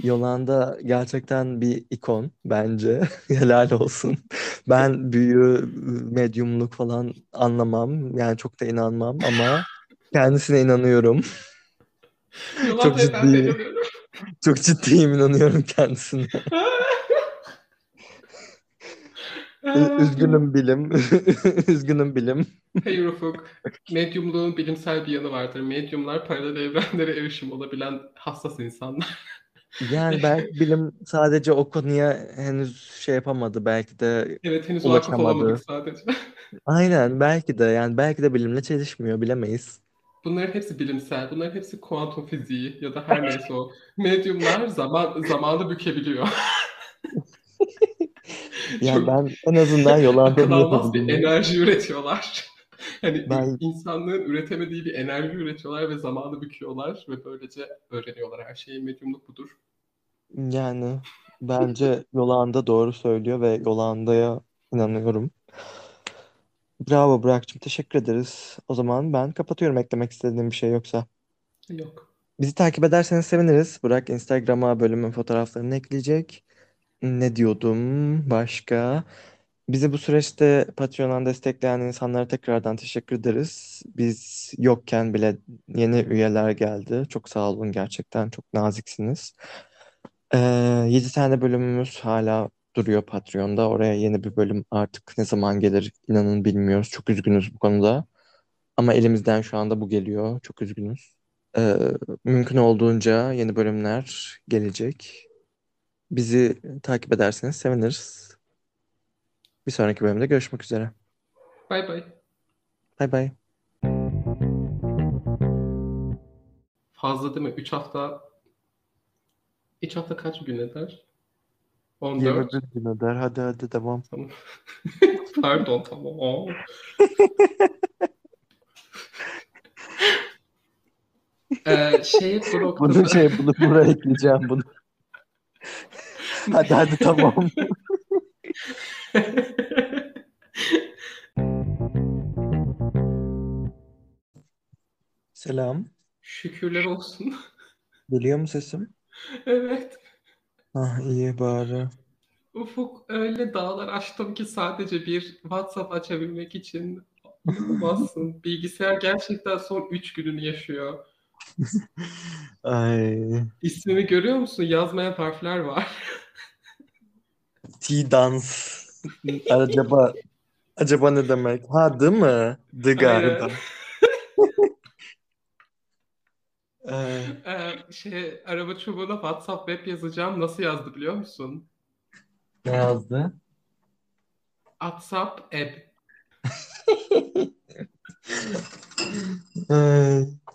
Yolanda gerçekten bir ikon bence. Helal olsun. Ben büyü, medyumluk falan anlamam. Yani çok da inanmam ama kendisine inanıyorum. Çok inanıyorum. Çok ciddiyim inanıyorum kendisine. Üzgünüm bilim. Üzgünüm bilim. Hey Ufuk, medyumluğun bilimsel bir yanı vardır. Medyumlar paralel evrenlere erişim olabilen hassas insanlar. Yani belki bilim sadece o konuya henüz şey yapamadı. Belki de Evet henüz ulaşamadı. sadece. Aynen belki de yani belki de bilimle çelişmiyor bilemeyiz. Bunların hepsi bilimsel. Bunların hepsi kuantum fiziği ya da her neyse o. Medyumlar zaman zamanı bükebiliyor. Yani Çok ben en azından almaz bir enerji üretiyorlar. Hani ben insanlığın üretemediği bir enerji üretiyorlar ve zamanı büküyorlar ve böylece öğreniyorlar her şeyi. Medyumluk budur. yani bence Yolanda doğru söylüyor ve Yolanda'ya inanıyorum. Bravo Burak'cığım teşekkür ederiz. O zaman ben kapatıyorum eklemek istediğim bir şey yoksa. Yok. Bizi takip ederseniz seviniriz. Burak Instagram'a bölümün fotoğraflarını ekleyecek. Ne diyordum başka? Bizi bu süreçte Patreon'dan destekleyen insanlara tekrardan teşekkür ederiz. Biz yokken bile yeni üyeler geldi. Çok sağ olun gerçekten. Çok naziksiniz. Ee, 7 tane bölümümüz hala duruyor Patreon'da. Oraya yeni bir bölüm artık ne zaman gelir inanın bilmiyoruz. Çok üzgünüz bu konuda. Ama elimizden şu anda bu geliyor. Çok üzgünüz. Ee, mümkün olduğunca yeni bölümler gelecek. Bizi takip ederseniz seviniriz. Bir sonraki bölümde görüşmek üzere. Bay bay. Bay bay. Fazla değil mi? 3 hafta 3 hafta kaç gün eder? 14. 21 gün öder. Hadi hadi devam. Tamam. Pardon tamam. Ee, şey bu Bunu şey bunu buraya ekleyeceğim bunu. Hadi hadi tamam. Selam. şükürler olsun. Geliyor mu sesim? Evet. Ah iyi bari. Ufuk öyle dağlar açtım ki sadece bir WhatsApp açabilmek için inanamazsın. Bilgisayar gerçekten son 3 gününü yaşıyor. Ay. İsmimi görüyor musun? Yazmayan harfler var. T-dans. Acaba acaba ne demek? Ha değil mi? De galiba. Aynen. Ee, Ee, şey araba çubuğuna WhatsApp web yazacağım. Nasıl yazdı biliyor musun? ne yazdı? WhatsApp app.